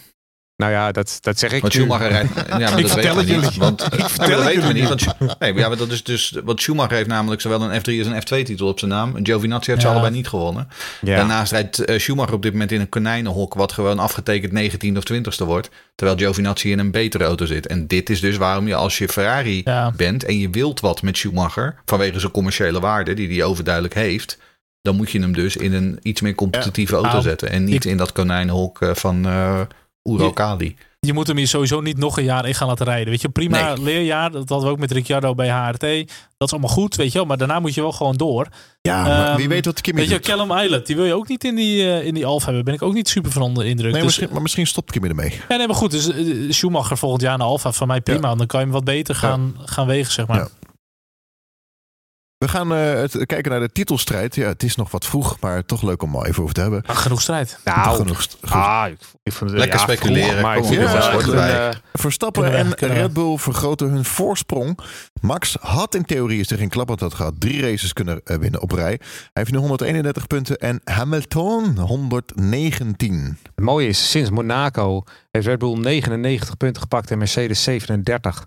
Speaker 5: Nou ja, dat, dat zeg ik
Speaker 4: Want. Schumacher rijdt. Ja, maar
Speaker 5: Ik
Speaker 4: dat
Speaker 5: vertel het
Speaker 4: niet.
Speaker 5: jullie.
Speaker 4: Want,
Speaker 5: Ik vertel
Speaker 4: dat
Speaker 5: het
Speaker 4: weten we niet. Want, nee, ja, maar dat is dus, want Schumacher heeft namelijk zowel een F3 als een F2-titel op zijn naam. Giovinazzi heeft ze allebei niet gewonnen.
Speaker 5: Ja.
Speaker 4: Daarnaast rijdt eh, Schumacher op dit moment in een konijnenhok, wat gewoon afgetekend 19 of 20ste wordt. Terwijl Giovinazzi in een betere auto zit. En dit is dus waarom je als je Ferrari
Speaker 3: Ja.
Speaker 4: bent en je wilt wat met Schumacher, vanwege zijn commerciële waarde, die hij overduidelijk heeft, dan moet je hem dus in een iets meer competitieve auto
Speaker 3: Nou,
Speaker 4: zetten. En niet
Speaker 3: ik-
Speaker 4: in dat konijnenhok eh, van eh Uralkali.
Speaker 3: Je moet hem hier sowieso niet nog een jaar in gaan laten rijden. Weet je, prima
Speaker 4: Nee.
Speaker 3: leerjaar. Dat hadden we ook met Ricciardo bij HRT. Dat is allemaal goed, weet je wel. Maar daarna moet je wel gewoon door.
Speaker 2: Ja, maar
Speaker 3: Ehm,
Speaker 2: wie weet wat Kimmy
Speaker 3: Weet je. Callum Islet, die wil je ook niet in die, eh, in die Alfa hebben. Ben ik ook niet super van onder de indruk.
Speaker 2: Nee,
Speaker 3: dus,
Speaker 2: misschien, maar misschien stopt Kimmy ermee.
Speaker 3: ja, nee, maar goed. Dus eh, Schumacher volgend jaar naar Alfa, van mij prima. Dan kan je hem wat beter gaan, gaan wegen, zeg maar.
Speaker 2: Ja. We gaan eh, het, kijken naar de titelstrijd. Ja, het is nog wat vroeg, maar toch leuk om er even over te hebben.
Speaker 3: Ah, genoeg strijd.
Speaker 5: Nou,
Speaker 2: genoeg, st- genoeg.
Speaker 5: ah, ik, vond het,
Speaker 4: Lekker
Speaker 5: ja,
Speaker 4: speculeren,
Speaker 5: vroeg, maar ik wel een, eh,
Speaker 2: Verstappen
Speaker 3: we,
Speaker 2: en
Speaker 3: kunnen we.
Speaker 2: Red Bull vergroten hun voorsprong. Max had in theorie, als hij geen klap had gehad, drie races kunnen eh, winnen op rij. Hij heeft nu 131 punten en Hamilton 119.
Speaker 5: Het mooie is, sinds Monaco heeft Red Bull 99 punten gepakt en Mercedes 37.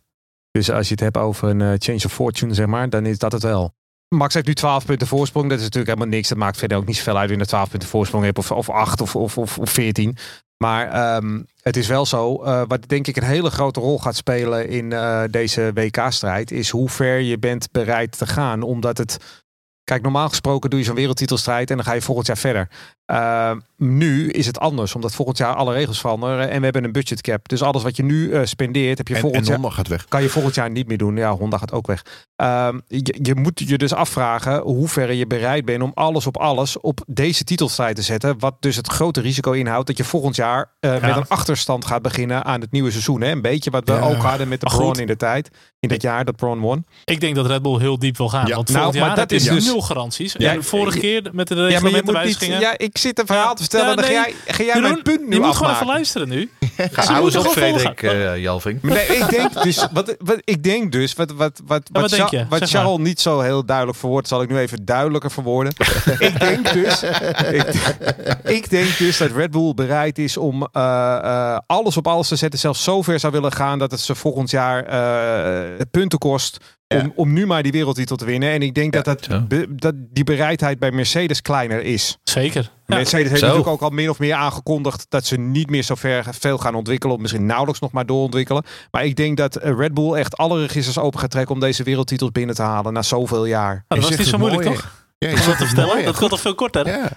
Speaker 5: Dus als je het hebt over een eh, change of fortune, zeg maar, dan is dat het wel. Max heeft nu 12 punten voorsprong. Dat is natuurlijk helemaal niks. Dat maakt verder ook niet zoveel uit je een 12 punten voorsprong hebt of, of 8 of, of, of, of 14. Maar ehm, het is wel zo, eh, wat denk ik een hele grote rol gaat spelen in eh, deze WK-strijd, is hoe ver je bent bereid te gaan. Omdat het, kijk, normaal gesproken doe je zo'n wereldtitelstrijd en dan ga je volgend jaar verder. Uh, nu is het anders, omdat volgend jaar alle regels veranderen en we hebben een budgetcap. Dus alles wat je nu uh, spendeert, heb je
Speaker 2: En, en
Speaker 5: volgend jaar
Speaker 2: Honda gaat weg.
Speaker 5: kan je volgend jaar niet meer doen. Ja, Honda gaat ook weg. Um, je, je, moet je dus afvragen hoe ver je bereid bent om alles op alles op deze titelstrijd te zetten. Wat dus het grote risico inhoudt dat je volgend jaar uh, ja. met een achterstand gaat beginnen aan het nieuwe seizoen. Hè? Een beetje wat we ja. ook hadden met de Braun in de tijd. In dat jaar dat Braun won.
Speaker 3: Ik denk dat Red Bull heel diep wil gaan.
Speaker 2: Ja.
Speaker 3: Want
Speaker 5: Nou,
Speaker 3: volgend
Speaker 5: maar
Speaker 3: jaar
Speaker 5: dat is dus-
Speaker 3: nul garanties.
Speaker 5: Ja,
Speaker 3: en vorige keer met de
Speaker 5: Ja, maar je moet niet,
Speaker 3: reglementenwijzigingen.
Speaker 5: ja, ik zit een verhaal te vertellen.
Speaker 3: Ja,
Speaker 5: dan ga
Speaker 3: nee.
Speaker 5: jij, ga jij
Speaker 3: Jeroen,
Speaker 5: mijn punt nu
Speaker 3: je moet
Speaker 5: afmaken.
Speaker 3: gewoon even luisteren nu.
Speaker 4: Ga
Speaker 3: moeten
Speaker 4: op, Frederik eh, Jalving.
Speaker 5: Maar Nee, ik denk dus, wat, wat, ik denk dus, wat, wat, wat,
Speaker 3: wat
Speaker 5: wat, wat Charles niet zo heel duidelijk verwoordt, zal ik nu even duidelijker verwoorden. ik denk dus, ik, ik denk dus dat Red Bull bereid is om eh, eh, alles op alles te zetten, zelfs zover zou willen gaan dat het ze volgend jaar eh, punten kost. Om, om nu maar die wereldtitel te winnen. En ik denk dat, dat, be- dat die bereidheid bij Mercedes kleiner is.
Speaker 3: Zeker. Ja.
Speaker 5: Mercedes heeft
Speaker 4: Zo.
Speaker 5: natuurlijk ook al min of meer aangekondigd dat ze niet meer zo ver veel gaan ontwikkelen. Of misschien nauwelijks nog maar doorontwikkelen. Maar ik denk dat eh, Red Bull echt alle registers open gaat trekken om deze wereldtitels binnen te halen na zoveel jaar.
Speaker 3: Nou, dat was niet zo moeilijk,
Speaker 2: mooi,
Speaker 3: toch?
Speaker 2: Ja,
Speaker 3: dat
Speaker 2: zegt
Speaker 3: te
Speaker 2: het
Speaker 3: vertellen.
Speaker 2: mooi,
Speaker 3: Dat gaat toch veel korter?
Speaker 2: Ja.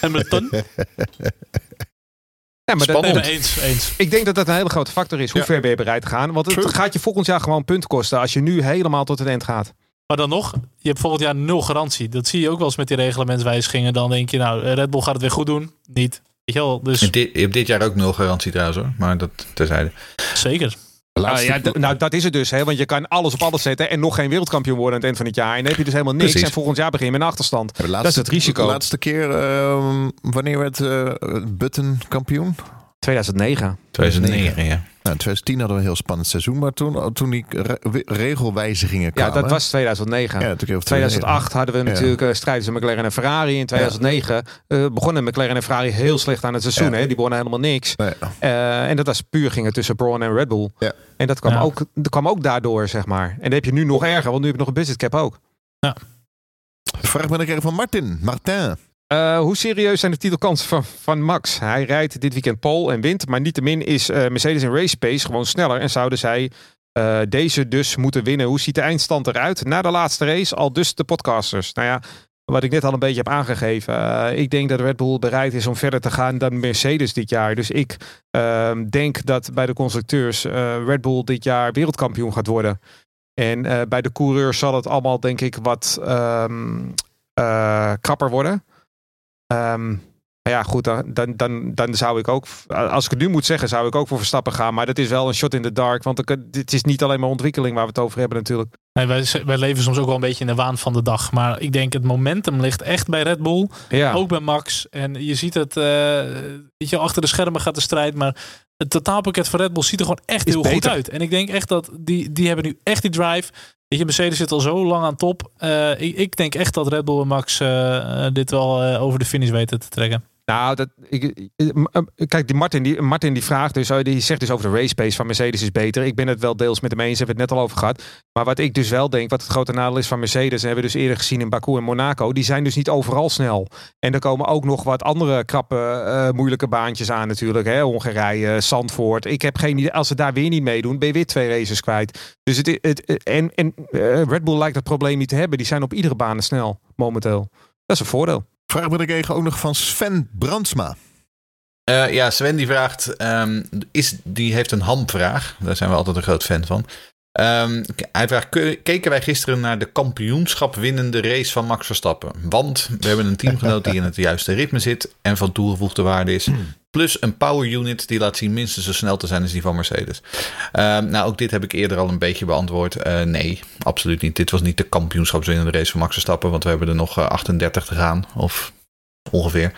Speaker 3: Hamilton?
Speaker 5: Ja, maar dat,
Speaker 3: Nee,
Speaker 4: Spannend.
Speaker 3: maar eens, eens.
Speaker 5: ik denk dat dat een hele grote factor is. Hoe
Speaker 2: Ja.
Speaker 5: ver ben je bereid te gaan? Want het
Speaker 2: True.
Speaker 5: gaat je volgend jaar gewoon punten kosten als je nu helemaal tot het eind gaat.
Speaker 3: Maar dan nog, je hebt volgend jaar nul garantie. Dat zie je ook wel eens met die reglementswijzigingen. Dan denk je, nou, Red Bull gaat het weer goed doen. Niet. Weet je wel, dus
Speaker 4: Je hebt dit- je hebt dit jaar ook nul garantie trouwens hoor. Maar dat terzijde.
Speaker 3: zeker.
Speaker 2: Laatste,
Speaker 5: Ah, ja, nou, dat is het dus. Hè? Want je kan alles op alles zetten en nog geen wereldkampioen worden aan het eind van het jaar. En dan heb je dus helemaal niks.
Speaker 4: Precies.
Speaker 5: En volgend jaar begin je met een achterstand.
Speaker 2: laatste,
Speaker 5: dat is het risico.
Speaker 2: De laatste keer, ehm, wanneer werd eh Button kampioen?
Speaker 5: 2009.
Speaker 4: 2009 ja.
Speaker 2: Nou, in 2010 hadden we een heel spannend seizoen, maar toen, toen die re- regelwijzigingen
Speaker 5: Ja,
Speaker 2: kwamen...
Speaker 5: dat was 2009.
Speaker 2: Ja, toen kreeg
Speaker 5: 2008 hadden we
Speaker 2: Ja.
Speaker 5: natuurlijk uh, strijd tussen McLaren en Ferrari. In 2009 eh, begonnen McLaren en Ferrari heel slecht aan het seizoen.
Speaker 2: Ja.
Speaker 5: Hè? Die wonnen helemaal niks.
Speaker 2: Nee.
Speaker 5: Eh, en dat was puur gingen tussen Braun en Red Bull.
Speaker 2: Ja.
Speaker 5: En dat kwam,
Speaker 3: Ja.
Speaker 5: ook, dat kwam ook daardoor, zeg maar. En dat heb je nu nog erger, want nu heb je nog een budgetcap ook.
Speaker 2: Vraag ben ik gekregen van Martin. Martin.
Speaker 5: Eh, hoe serieus zijn de titelkansen van, van Max? Hij rijdt dit weekend pole en wint. Maar niettemin is eh, Mercedes in race pace gewoon sneller. En zouden zij eh, deze dus moeten winnen. Hoe ziet de eindstand eruit na de laatste race? Al dus de podcasters. Nou ja, wat ik net al een beetje heb aangegeven. ik denk dat Red Bull bereid is om verder te gaan dan Mercedes dit jaar. Dus ik ehm, denk dat bij de constructeurs Red Bull dit jaar wereldkampioen gaat worden. En bij de coureurs zal het allemaal denk ik wat ehm, eh, krapper worden. Maar ja, goed, dan, dan, dan, zou ik ook, als ik het nu moet zeggen, zou ik ook voor Verstappen gaan. Maar dat is wel een shot in the dark, want dit is niet alleen maar ontwikkeling waar we het over hebben natuurlijk.
Speaker 3: Nee, wij, wij leven soms ook wel een beetje in de waan van de dag. Maar ik denk het momentum ligt echt bij Red Bull.
Speaker 5: Ja,
Speaker 3: Ook bij Max. En je ziet het, weet je, achter de schermen gaat de strijd. Maar het totaalpakket van Red Bull ziet er gewoon echt
Speaker 5: Is
Speaker 3: heel goed uit. En ik denk echt dat die, die hebben nu echt die drive. Weet je, Mercedes zit al zo lang aan top. Eh, ik, ik denk echt dat Red Bull en Max eh, eh, dit wel over de finish weten te trekken.
Speaker 5: Nou, kijk, die Martin, die, Martin die vraagt dus, oh, die zegt dus over de race pace van Mercedes is beter. Ik ben het wel deels met hem eens, hebben we het net al over gehad. Maar wat ik dus wel denk, wat het grote nadeel is van Mercedes, en hebben we dus eerder gezien in Baku en Monaco, die zijn dus niet overal snel. En er komen ook nog wat andere krappe, eh, moeilijke baantjes aan natuurlijk. Hè? Hongarije, Zandvoort. Ik heb geen idee, als ze daar weer niet meedoen, ben je weer twee races kwijt. Dus het, het, en, en eh, Red Bull lijkt dat probleem niet te hebben. Die zijn op iedere baan snel, momenteel. Dat is een voordeel.
Speaker 2: Vraag ben ik kregen ook nog van Sven Brandsma.
Speaker 4: Eh, ja, Sven die vraagt, ehm, is, die heeft een hamvraag. Daar zijn we altijd een groot fan van. Ehm, hij vraagt, ke- keken wij gisteren naar de kampioenschap winnende race van Max Verstappen? Want we hebben een teamgenoot die in het juiste ritme zit en van toegevoegde waarde is. Plus een power unit die laat zien minstens zo snel te zijn als die van Mercedes. Ehm, nou, ook dit heb ik eerder al een beetje beantwoord. Eh, nee, absoluut niet. Dit was niet de kampioenschapswinnende race van Max Verstappen, want we hebben er nog eh, 38 te gaan. Of ongeveer.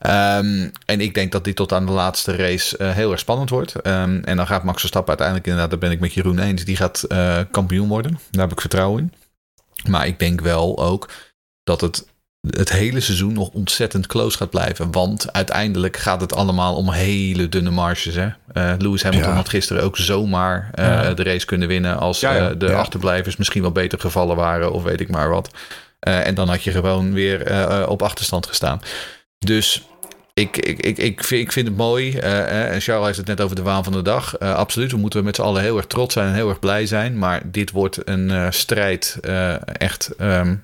Speaker 4: Ehm, en ik denk dat dit tot aan de laatste race eh, heel erg spannend wordt. Ehm, en dan gaat Max Verstappen uiteindelijk inderdaad, daar ben ik met Jeroen eens, die gaat eh, kampioen worden. Daar heb ik vertrouwen in. Maar ik denk wel ook dat het het hele seizoen nog ontzettend close gaat blijven. Want uiteindelijk gaat het allemaal om hele dunne marges. Hè? Eh, Lewis Hamilton
Speaker 2: Ja.
Speaker 4: had gisteren ook zomaar eh,
Speaker 3: Ja.
Speaker 4: de race kunnen winnen... als
Speaker 5: Ja,
Speaker 4: eh, de achterblijvers misschien wel beter gevallen waren... of weet ik maar wat. En dan had je gewoon weer op achterstand gestaan. Dus ik, ik, ik, ik, vind, ik vind het mooi. en Charles heeft het net over de waan van de dag. Absoluut, we moeten met z'n allen heel erg trots zijn en heel erg blij zijn. Maar dit wordt een strijd echt ehm,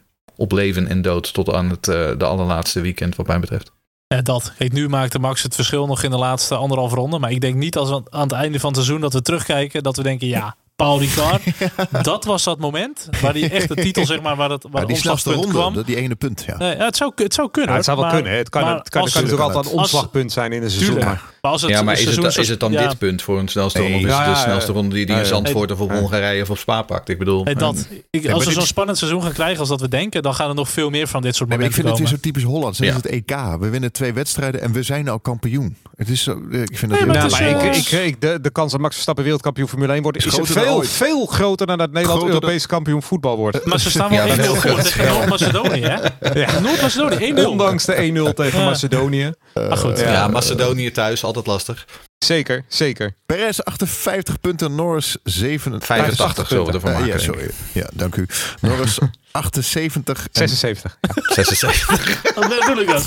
Speaker 4: op leven en dood tot aan het eh, de allerlaatste weekend wat mij betreft.
Speaker 3: Ja, dat. Kijk, nu maakte Max het verschil nog in de laatste anderhalf ronde. Maar ik denk niet als we aan het einde van het seizoen dat we terugkijken, dat we denken, ja, Paul Ricard, dat was dat moment waar die echt de titel, zeg maar, waar het, waar
Speaker 2: Ja, die snelste
Speaker 3: omslagpunt
Speaker 2: ronde,
Speaker 3: kwam.
Speaker 2: dat- die ene punt. Ja.
Speaker 3: Nee, ja, het, zou, het zou kunnen.
Speaker 5: Ja, het zou wel
Speaker 3: maar-
Speaker 5: kunnen. hè. Het kan,
Speaker 3: maar
Speaker 5: het kan,
Speaker 3: als
Speaker 5: het kan
Speaker 3: het-
Speaker 5: natuurlijk altijd een
Speaker 3: als-
Speaker 5: omslagpunt zijn in een seizoen. Maar
Speaker 3: Maar als het
Speaker 4: ja, maar is het,
Speaker 3: seizoen
Speaker 4: dan,
Speaker 3: zo-
Speaker 4: is het dan
Speaker 3: ja,
Speaker 4: dit punt voor een snelste
Speaker 2: Nee.
Speaker 4: ronde? Of is het
Speaker 5: Ja,
Speaker 4: de snelste ronde die die in. Zandvoort of op. Hongarije of op Spa pakt? Ik bedoel...
Speaker 3: Dat. Als we zo'n spannend seizoen gaan krijgen als dat we denken, dan gaan er nog veel meer van dit soort
Speaker 2: Nee, maar ik
Speaker 3: momenten
Speaker 2: vind het weer
Speaker 3: komen.
Speaker 2: zo typisch Hollands. Dat is het EK. We winnen twee wedstrijden en we zijn al kampioen. Het is zo, ik vind het
Speaker 3: Nee,
Speaker 2: heel
Speaker 5: de, kans dat Max Verstappen wereldkampioen Formule 1 wordt,
Speaker 2: Is groter
Speaker 5: veel,
Speaker 2: ooit.
Speaker 5: veel groter dan dat Nederland
Speaker 2: Groter dan-
Speaker 5: Europees kampioen voetbal wordt.
Speaker 3: Maar ze staan wel
Speaker 4: Ja,
Speaker 3: 1-0
Speaker 4: dat is
Speaker 3: voor
Speaker 4: heel
Speaker 3: tegen
Speaker 4: groot.
Speaker 3: Noord-Macedonië, hè?
Speaker 5: Ja.
Speaker 3: Noord-Macedonië, 1-0.
Speaker 5: Ondanks de 1-0 tegen
Speaker 3: Ja.
Speaker 5: Macedonië.
Speaker 3: Maar goed,
Speaker 4: ja,
Speaker 5: Ja.
Speaker 4: Macedonië thuis, altijd lastig.
Speaker 5: Zeker, zeker.
Speaker 2: Perez 58 punten, Norris 87.
Speaker 4: 85 zullen we ervan maken.
Speaker 2: ja, sorry. Ja, dank u. Norris 78 en
Speaker 5: 76.
Speaker 4: 76.
Speaker 3: dat bedoel ik dat.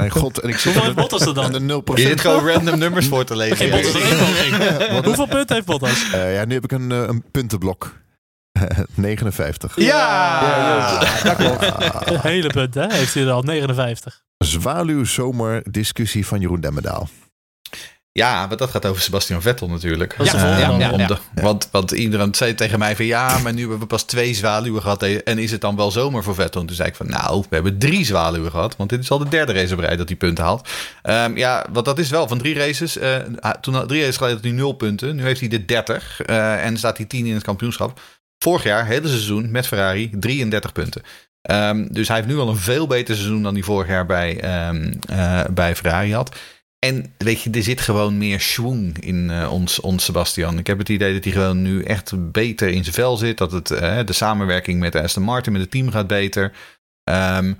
Speaker 2: Mijn god. En ik zit
Speaker 3: Hoeveel heeft Bottas er
Speaker 2: aan
Speaker 3: dan?
Speaker 2: de 0%.
Speaker 4: Je zit gewoon random nummers voor te lezen.
Speaker 3: Geen Bottas er. Hoeveel punten heeft Bottas?
Speaker 2: Eh, ja, nu heb ik een, eh, een puntenblok. 59.
Speaker 5: Ja, dat klopt.
Speaker 3: Een hele punt, hè? Heeft hij er al 59.
Speaker 2: Zwaluw zomer discussie van Jeroen Demmendaal.
Speaker 4: Ja, want dat gaat over Sebastian Vettel natuurlijk. Eh,
Speaker 3: dan.
Speaker 4: om
Speaker 5: ja.
Speaker 4: de- Want, want iedereen zei tegen mij van ja, maar nu hebben we pas twee zwaluwen gehad. En is het dan wel zomer voor Vettel? En toen zei ik van nou, we hebben drie zwaluwen gehad. Want dit is al de derde race op rij dat hij punten haalt. Ehm, ja, want dat is wel van drie races. eh, toen had- drie races geleden had hij nul punten. Nu heeft hij de 30 eh, en staat hij 10 in het kampioenschap. Vorig jaar, hele seizoen met Ferrari, 33 punten. Ehm, dus hij heeft nu al een veel beter seizoen dan hij vorig jaar bij, ehm, eh, bij Ferrari had. En weet je, er zit gewoon meer schwung in eh, ons, ons Sebastian. Ik heb het idee dat hij gewoon nu echt beter in zijn vel zit. Dat het, eh, de samenwerking met Aston Martin, met het team gaat beter. Ehm,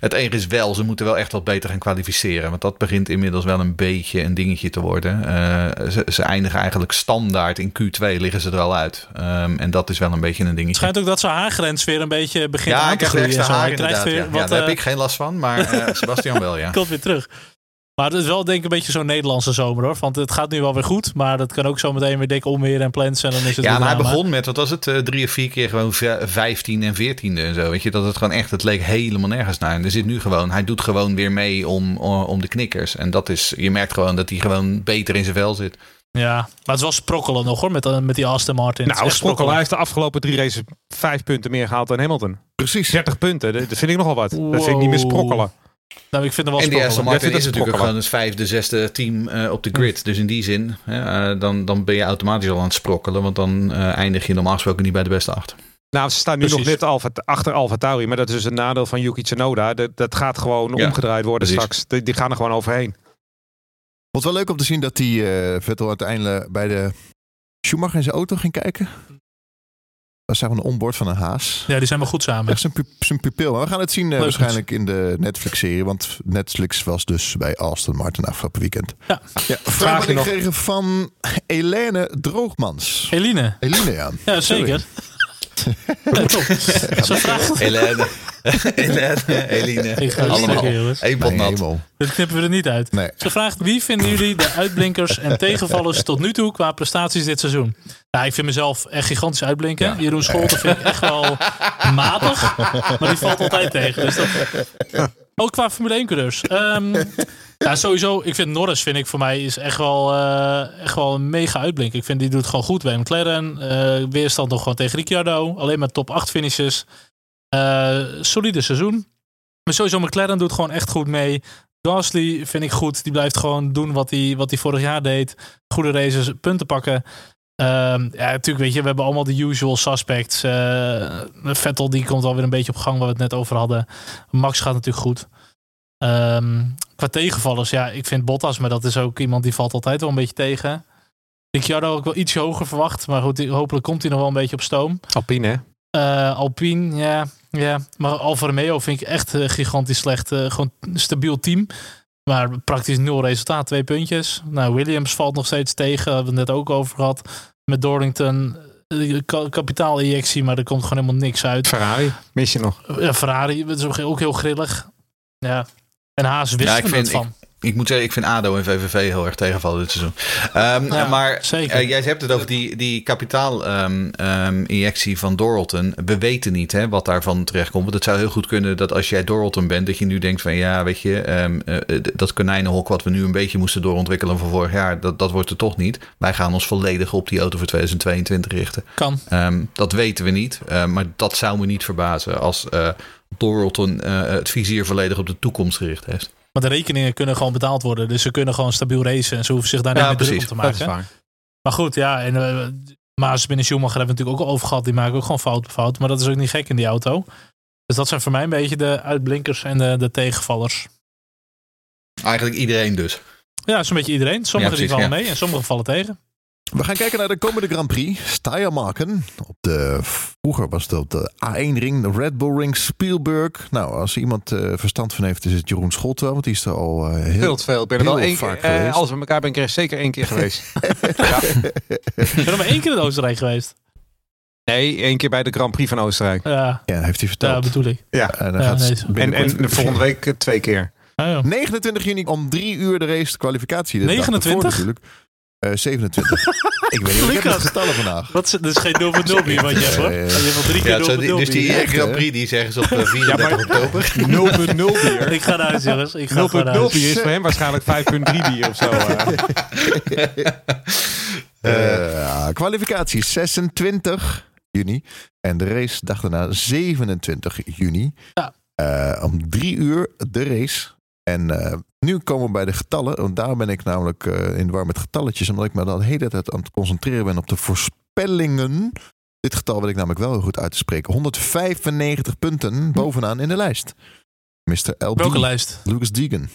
Speaker 4: het enige is wel, ze moeten wel echt wat beter gaan kwalificeren. Want dat begint inmiddels wel een beetje een dingetje te worden. Eh, ze, ze eindigen eigenlijk standaard in Q2, liggen ze er al uit. Ehm, en dat is wel een beetje een
Speaker 3: Het
Speaker 4: dingetje.
Speaker 3: schijnt ook dat zijn haargrens weer een beetje begint
Speaker 4: ja,
Speaker 3: aan
Speaker 4: ik
Speaker 3: te groeien.
Speaker 4: extra
Speaker 3: en zo.
Speaker 4: haar inderdaad. ja.
Speaker 3: wat,
Speaker 4: ja, daar heb ik geen last van, maar Sebastian wel, ja.
Speaker 3: komt weer terug. Maar het is wel denk ik een beetje zo'n Nederlandse zomer hoor. Want het gaat nu wel weer goed. Maar dat kan ook zo meteen weer dik omweer en plans. En dan is het
Speaker 4: Ja, maar hij begon met, wat was het, eh, drie of vier keer gewoon v- vijftien en veertiende en zo. Weet je, dat het gewoon echt, het leek helemaal nergens naar. En er zit nu gewoon, hij doet gewoon weer mee om, om de knikkers. En dat is, je merkt gewoon dat hij gewoon beter in zijn vel zit.
Speaker 3: Ja, maar het is wel sprokkelen nog hoor. Met, eh, met die Aston Martin.
Speaker 5: Nou,
Speaker 3: echt
Speaker 5: Sprokkel hij heeft de afgelopen drie races vijf punten meer gehaald dan Hamilton.
Speaker 2: Precies.
Speaker 5: 30 punten, dat vind ik nogal wat. Dat vind ik niet meer sprokkelen.
Speaker 3: Nou, ik vind hem wel
Speaker 4: En die Aston
Speaker 3: sprokkelen.
Speaker 4: Martin
Speaker 5: Jij
Speaker 4: is natuurlijk
Speaker 5: het
Speaker 4: gewoon het vijfde, zesde team eh, op de grid. Dus in die zin, hè, eh, dan, dan ben je automatisch al aan het sprokkelen. Want dan eh, eindig je normaal gesproken niet bij de beste acht.
Speaker 5: Nou, ze staan nu
Speaker 3: Precies.
Speaker 5: nog net Alfa, achter Alfa Tauri, maar dat is dus een nadeel van Yuki Tsunoda. Dat, dat gaat gewoon
Speaker 4: Ja,
Speaker 5: omgedraaid worden
Speaker 4: precies.
Speaker 5: straks. Die, die gaan er gewoon overheen.
Speaker 2: Vond het wel leuk om te zien dat die eh, Vettel uiteindelijk bij de Schumacher in zijn auto ging kijken. Dat zijn van een onboard van een haas.
Speaker 3: Ja, die zijn wel goed samen.
Speaker 2: Echt zijn, pu- zijn pupil. Maar we gaan het zien eh, waarschijnlijk in de Netflix-serie. Want Netflix was dus bij Aston Martin afgelopen weekend.
Speaker 3: Ja.
Speaker 2: ja vraag
Speaker 5: nog?
Speaker 2: gekregen van Helene Droogmans.
Speaker 3: Eline.
Speaker 2: Eline, ja.
Speaker 3: Ja, zeker. Ze vraagt...
Speaker 4: Helene. Helene. Eline.
Speaker 3: Ik ga
Speaker 4: Allemaal. Eén nat.
Speaker 3: Dat knippen we er niet uit.
Speaker 2: Nee.
Speaker 3: Ze vraagt, wie vinden jullie de uitblinkers en tegenvallers tot nu toe qua prestaties dit seizoen? Nou, ik vind mezelf echt gigantisch uitblinken.
Speaker 2: Ja.
Speaker 3: Jeroen Scholten vind ik echt wel matig, maar die valt altijd tegen. Dus dat... Ook qua Formule 1 coureurs. Ehm, ja, sowieso, ik vind Norris vind ik voor mij is echt wel, eh, echt wel een mega uitblinker. Ik vind die doet gewoon goed bij McLaren. Eh, weerstand nog gewoon tegen Ricciardo. Alleen maar top 8 finishes. Eh, solide seizoen. Maar sowieso McLaren doet gewoon echt goed mee. Gasly vind ik goed. Die blijft gewoon doen wat hij, wat hij vorig jaar deed. Goede races, punten pakken. Ehm, ja, natuurlijk, weet je, we hebben allemaal de usual suspects. Eh, Vettel die komt alweer een beetje op gang waar we het net over hadden. Max gaat natuurlijk goed. Ehm, qua tegenvallers, ja, ik vind Bottas, maar dat is ook iemand die valt altijd wel een beetje tegen. Ricciardo ook wel iets hoger verwacht, maar goed, hopelijk komt hij nog wel een beetje op stoom.
Speaker 5: Alpine, hè?
Speaker 3: Eh, Alpine, ja, ja. Maar Alfa Romeo vind ik echt eh, gigantisch slecht. Gewoon een stabiel team. Maar praktisch nul resultaat, twee puntjes. Nou, Williams valt nog steeds tegen. Daar hebben we het net ook over gehad. Met Dorrington, eh, ka- kapitaalinjectie, maar er komt gewoon helemaal niks uit.
Speaker 5: Ferrari, mis je nog.
Speaker 3: Ja, Ferrari, dat is ook ook heel grillig. Ja. En Haas wist
Speaker 4: Ja,
Speaker 3: er
Speaker 4: vind-
Speaker 3: het van.
Speaker 4: Ik moet zeggen, ik vind ADO en VVV heel erg tegenvallen dit seizoen. Ehm, maar
Speaker 3: zeker.
Speaker 4: eh, jij hebt het over die, die kapitaalinjectie van Doralton. We weten niet hè, wat daarvan terechtkomt. Want het zou heel goed kunnen dat als jij Doralton bent, dat je nu denkt van ja, weet je, ehm, eh, d- dat konijnenhok wat we nu een beetje moesten doorontwikkelen van vorig jaar, dat, dat wordt er toch niet. Wij gaan ons volledig op die auto voor 2022 richten.
Speaker 3: Kan.
Speaker 4: Ehm, dat weten we niet. eh, maar dat zou me niet verbazen als eh Doralton eh, het vizier volledig op de toekomst gericht heeft.
Speaker 3: Maar de rekeningen kunnen gewoon betaald worden. Dus ze kunnen gewoon stabiel racen. En ze hoeven zich daar niet meer druk om te
Speaker 5: Dat is
Speaker 3: maken. Maar goed, ja. En eh Maas binnen Schumacher hebben we natuurlijk ook al over gehad. Die maken ook gewoon fout op fout. Maar dat is ook niet gek in die auto. Dus dat zijn voor mij een beetje de uitblinkers en de, de tegenvallers.
Speaker 4: Eigenlijk iedereen dus.
Speaker 3: Ja, zo'n beetje iedereen. Sommigen
Speaker 4: Ja,
Speaker 3: die vallen
Speaker 4: ja.
Speaker 3: mee en sommigen vallen tegen.
Speaker 2: We gaan kijken naar de komende Grand Prix. Steiermarken. Op de, vroeger was het op de A1-ring, de Red Bull Ring, Spielberg. Nou, als er iemand eh, verstand van heeft, is het Jeroen Schot wel. Want die is er al eh, heel...
Speaker 5: Heel veel. Ik ben er wel één
Speaker 2: vaak
Speaker 5: keer, eh,
Speaker 2: geweest.
Speaker 5: als we elkaar ben, ik er zeker één keer geweest.
Speaker 3: Ik ben er maar één keer in Oostenrijk geweest.
Speaker 5: Nee, één keer bij de Grand Prix van Oostenrijk.
Speaker 3: Ja,
Speaker 2: Ja, heeft hij
Speaker 3: ja
Speaker 2: verteld.
Speaker 3: bedoel ik.
Speaker 5: Ja.
Speaker 2: en dan
Speaker 3: Ja,
Speaker 2: gaat
Speaker 3: nee.
Speaker 5: En,
Speaker 2: binnenkort-
Speaker 5: en de volgende week twee keer.
Speaker 3: Ah, ja.
Speaker 2: 29 juni om drie uur de race, de kwalificatie. De dag
Speaker 3: 29?
Speaker 2: ervoor natuurlijk. Eh 27. ik weet niet, ik heb getallen vandaag.
Speaker 3: Wat is, dat is geen 0 voor 0 bier wat je hebt hoor.
Speaker 2: Ja, ja, ja.
Speaker 3: Je hebt al drie keer
Speaker 4: Ja,
Speaker 3: 0
Speaker 4: zo,
Speaker 3: voor
Speaker 4: die-
Speaker 3: 0
Speaker 4: dus die.
Speaker 2: Echt,
Speaker 4: Grand
Speaker 2: hè?
Speaker 4: Prix die zeggen ze op eh, 34 oktober.
Speaker 5: 0,0 bier.
Speaker 3: Ik ga naar huis jongens. Ik ga
Speaker 5: 0,0
Speaker 3: gewoon naar huis.
Speaker 5: bier is voor hem waarschijnlijk 5,3 bier of zo. eh.
Speaker 2: Eh, ja, kwalificatie 26 juni. En de race dag daarna 27 juni.
Speaker 3: Ja.
Speaker 2: Eh, om drie uur de race. En eh, nu komen we bij de getallen. Want daar ben ik namelijk eh, in de war met getalletjes. Omdat ik me dan de hele tijd aan het concentreren ben op de voorspellingen. Dit getal wil ik namelijk wel heel goed uit te spreken. 195 punten bovenaan in de lijst. Mr. LD.
Speaker 3: Welke lijst?
Speaker 2: Lucas Deegan.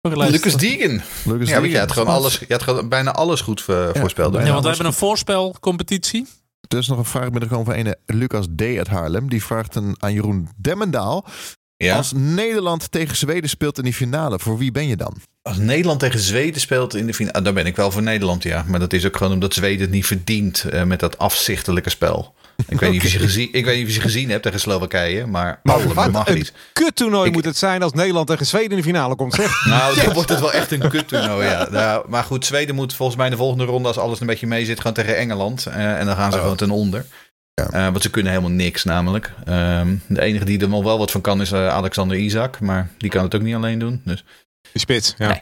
Speaker 3: Welke lijst?
Speaker 4: Lucas Deegan.
Speaker 2: Lucas
Speaker 4: Ja, maar je
Speaker 2: Deegan.
Speaker 4: had gewoon alles, je had gewoon bijna alles goed eh, voorspeld.
Speaker 3: Ja, want we hebben een voorspelcompetitie.
Speaker 2: Er is nog een vraag binnengekomen van een Lucas D. uit Haarlem. Die vraagt een, aan Jeroen Demmendaal.
Speaker 4: Ja.
Speaker 2: Als Nederland tegen Zweden speelt in die finale, voor wie ben je dan?
Speaker 4: Als Nederland tegen Zweden speelt in de finale, ah, dan ben ik wel voor Nederland, ja. Maar dat is ook gewoon omdat Zweden het niet verdient eh, met dat afzichtelijke spel. Ik weet, niet of je gezien, ik weet niet of je gezien hebt tegen Slowakije, maar,
Speaker 5: Maar
Speaker 4: dat
Speaker 5: wat
Speaker 4: mag
Speaker 5: een
Speaker 4: niet.
Speaker 5: kuttoernooi moet het zijn als Nederland tegen Zweden in de finale komt. Zeg.
Speaker 4: Nou, dan wordt het wel echt een kuttoernooi, ja. Nou, maar goed, Zweden moet volgens mij in de volgende ronde, als alles een beetje mee zit, gewoon tegen Engeland. Eh, en dan gaan ze
Speaker 2: Oh.
Speaker 4: gewoon ten onder.
Speaker 2: Ja.
Speaker 4: Eh, want ze kunnen helemaal niks namelijk. Ehm, de enige die er nog wel wat van kan is eh, Alexander Isaac. Maar die kan het ook niet alleen doen. Dus
Speaker 5: Die spits, ja.
Speaker 4: Nee.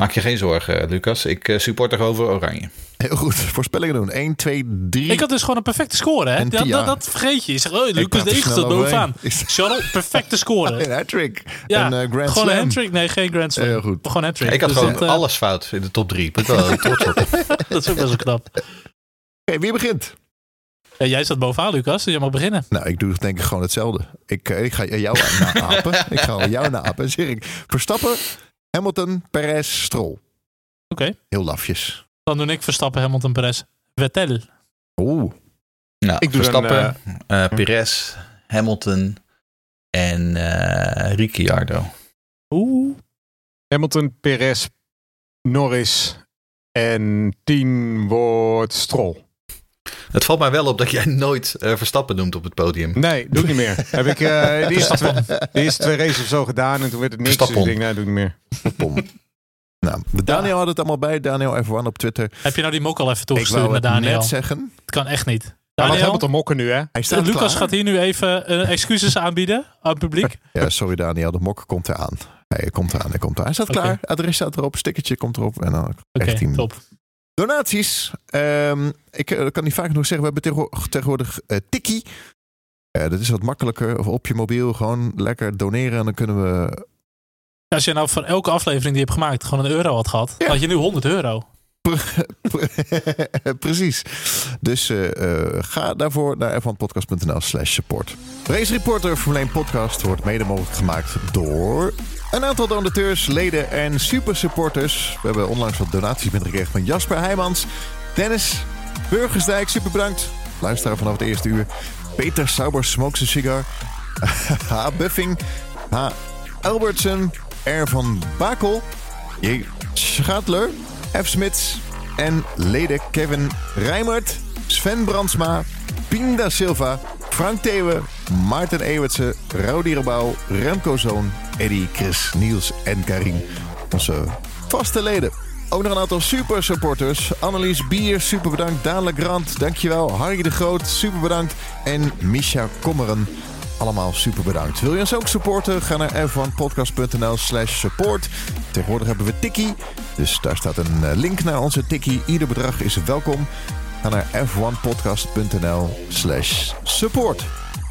Speaker 4: maak je geen zorgen, eh, Lucas. Ik support er over Oranje.
Speaker 2: Heel goed, voorspellingen doen. 1, 2, 3.
Speaker 3: Ik had dus gewoon een perfecte score, hè? Dat, dat, dat vergeet je. Je zegt, oh, Lucas de Eagles staat bovenaan. Charles, perfecte score.
Speaker 2: Een hat-trick.
Speaker 3: Ja,
Speaker 2: een eh, Grand
Speaker 3: gewoon een
Speaker 2: Slam.
Speaker 3: hat-trick. Nee, geen Grand Slam.
Speaker 2: Heel goed.
Speaker 3: Gewoon een hat-trick.
Speaker 4: Ik had
Speaker 3: Dus
Speaker 4: gewoon
Speaker 3: dat,
Speaker 4: alles fout in de top drie. Ben ik wel trots op.
Speaker 3: dat is ook best wel knap.
Speaker 2: Oké, wie begint?
Speaker 3: Ja, jij staat bovenaan, Lucas. Dus jij mag beginnen.
Speaker 2: Nou, ik doe denk ik gewoon hetzelfde. Ik, eh, ik ga jou naapen. ik ga jou naapen. En zeg ik, Verstappen, Hamilton, Perez, Stroll.
Speaker 3: Oké.
Speaker 2: Heel lafjes.
Speaker 3: Dan doe ik Verstappen, Hamilton, Perez, Vettel.
Speaker 2: Oeh.
Speaker 4: Ja,
Speaker 5: Ik doe dan,
Speaker 4: Verstappen, eh, Perez, Hamilton en eh Ricciardo.
Speaker 3: Oeh.
Speaker 5: Hamilton, Perez, Norris en 10 wordt Stroll.
Speaker 4: Het valt mij wel op dat jij nooit eh, Verstappen noemt op het podium.
Speaker 5: Nee, doe ik niet meer. Heb ik eh, de, eerste twee, de eerste twee races of zo gedaan en toen werd het niks. Dus ik denk, nee, doe ik niet meer.
Speaker 2: Pom. Nou, Daniel had het allemaal bij. Daniel F1 op Twitter.
Speaker 3: Heb je nou die mok al even toegestuurd
Speaker 2: het
Speaker 3: Daniel?
Speaker 2: net zeggen.
Speaker 3: Het kan echt niet. Daniel,
Speaker 5: helemaal te mokken nu, hè?
Speaker 2: Hij staat
Speaker 3: Lucas
Speaker 2: klaar.
Speaker 3: gaat hier nu even eh, excuses aanbieden aan het publiek.
Speaker 2: Ja, sorry Daniel, de mok komt eraan. Hij komt eraan, hij komt eraan. Hij staat klaar. Adres staat erop, stickertje komt erop. En dan
Speaker 3: Oké,
Speaker 2: krijgt hij hem.
Speaker 3: top.
Speaker 2: Donaties. Ehm, ik eh, kan niet vaak genoeg zeggen. We hebben tegenwo- tegenwoordig eh Tikkie. Eh, dat is wat makkelijker. Of op je mobiel gewoon lekker doneren. En dan kunnen we...
Speaker 3: Als je nou voor elke aflevering die je hebt gemaakt gewoon een euro had gehad,
Speaker 2: Ja.
Speaker 3: had je nu 100 euro.
Speaker 2: Precies. Dus ga daarvoor naar f1podcast.nl slash support. Race Reporter Formule 1 podcast wordt mede mogelijk gemaakt door een aantal donateurs, leden en super supporters. We hebben onlangs wat donaties binnengekregen van Jasper Heijmans, Dennis Burgersdijk, super bedankt. Luisteraar vanaf het eerste uur. Peter Sauber Smokes a Cigar. H. Buffing. H. Albertsen. R. van Bakel. J. Schatler. F. Smits. En leden Kevin Rijmert. Sven Brandsma. Pinda Silva. Frank Thewe. Maarten Ewertse. Rowdy Rebouw. Remco Zoon. Eddie, Chris, Niels en Karin. Onze vaste leden. Ook nog een aantal super supporters. Annelies Bier, super bedankt. Daan Legrand, dankjewel. Harry de Groot, super bedankt. En Misha Kommeren, allemaal super bedankt. Wil je ons ook supporten? Ga naar f1podcast.nl slash support. Tegenwoordig hebben we Tikkie. Dus daar staat een eh, link naar onze Tikkie. Ieder bedrag is welkom. Ga naar f1podcast.nl slash support.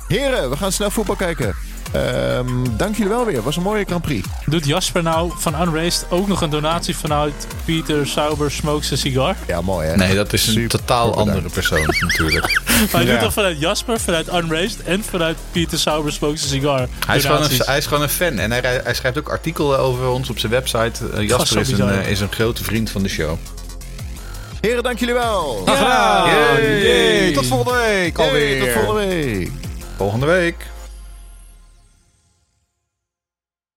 Speaker 2: Heren, we gaan snel voetbal kijken. Ehm, dank jullie wel weer. Was een mooie Grand Prix.
Speaker 3: Doet Jasper nou van Unraced ook nog een donatie vanuit Peter Sauber Smokes a Cigar?
Speaker 2: Ja, mooi hè?
Speaker 4: Nee, dat is een
Speaker 2: Super
Speaker 4: totaal
Speaker 2: bedankt.
Speaker 4: andere persoon natuurlijk.
Speaker 3: Maar hij
Speaker 5: Ja.
Speaker 3: doet toch vanuit Jasper, vanuit Unraced en vanuit Peter Sauber Smokes a Cigar
Speaker 4: Hij is, gewoon een,
Speaker 3: donaties.
Speaker 4: hij is gewoon een fan en hij, hij schrijft ook artikelen over ons op zijn website. Eh, Jasper is een, eh, is een grote vriend van de show.
Speaker 2: Heren, dank jullie wel.
Speaker 5: Graag gedaan. Tot volgende week
Speaker 2: Yay,
Speaker 5: alweer.
Speaker 2: tot volgende week.
Speaker 4: Volgende week.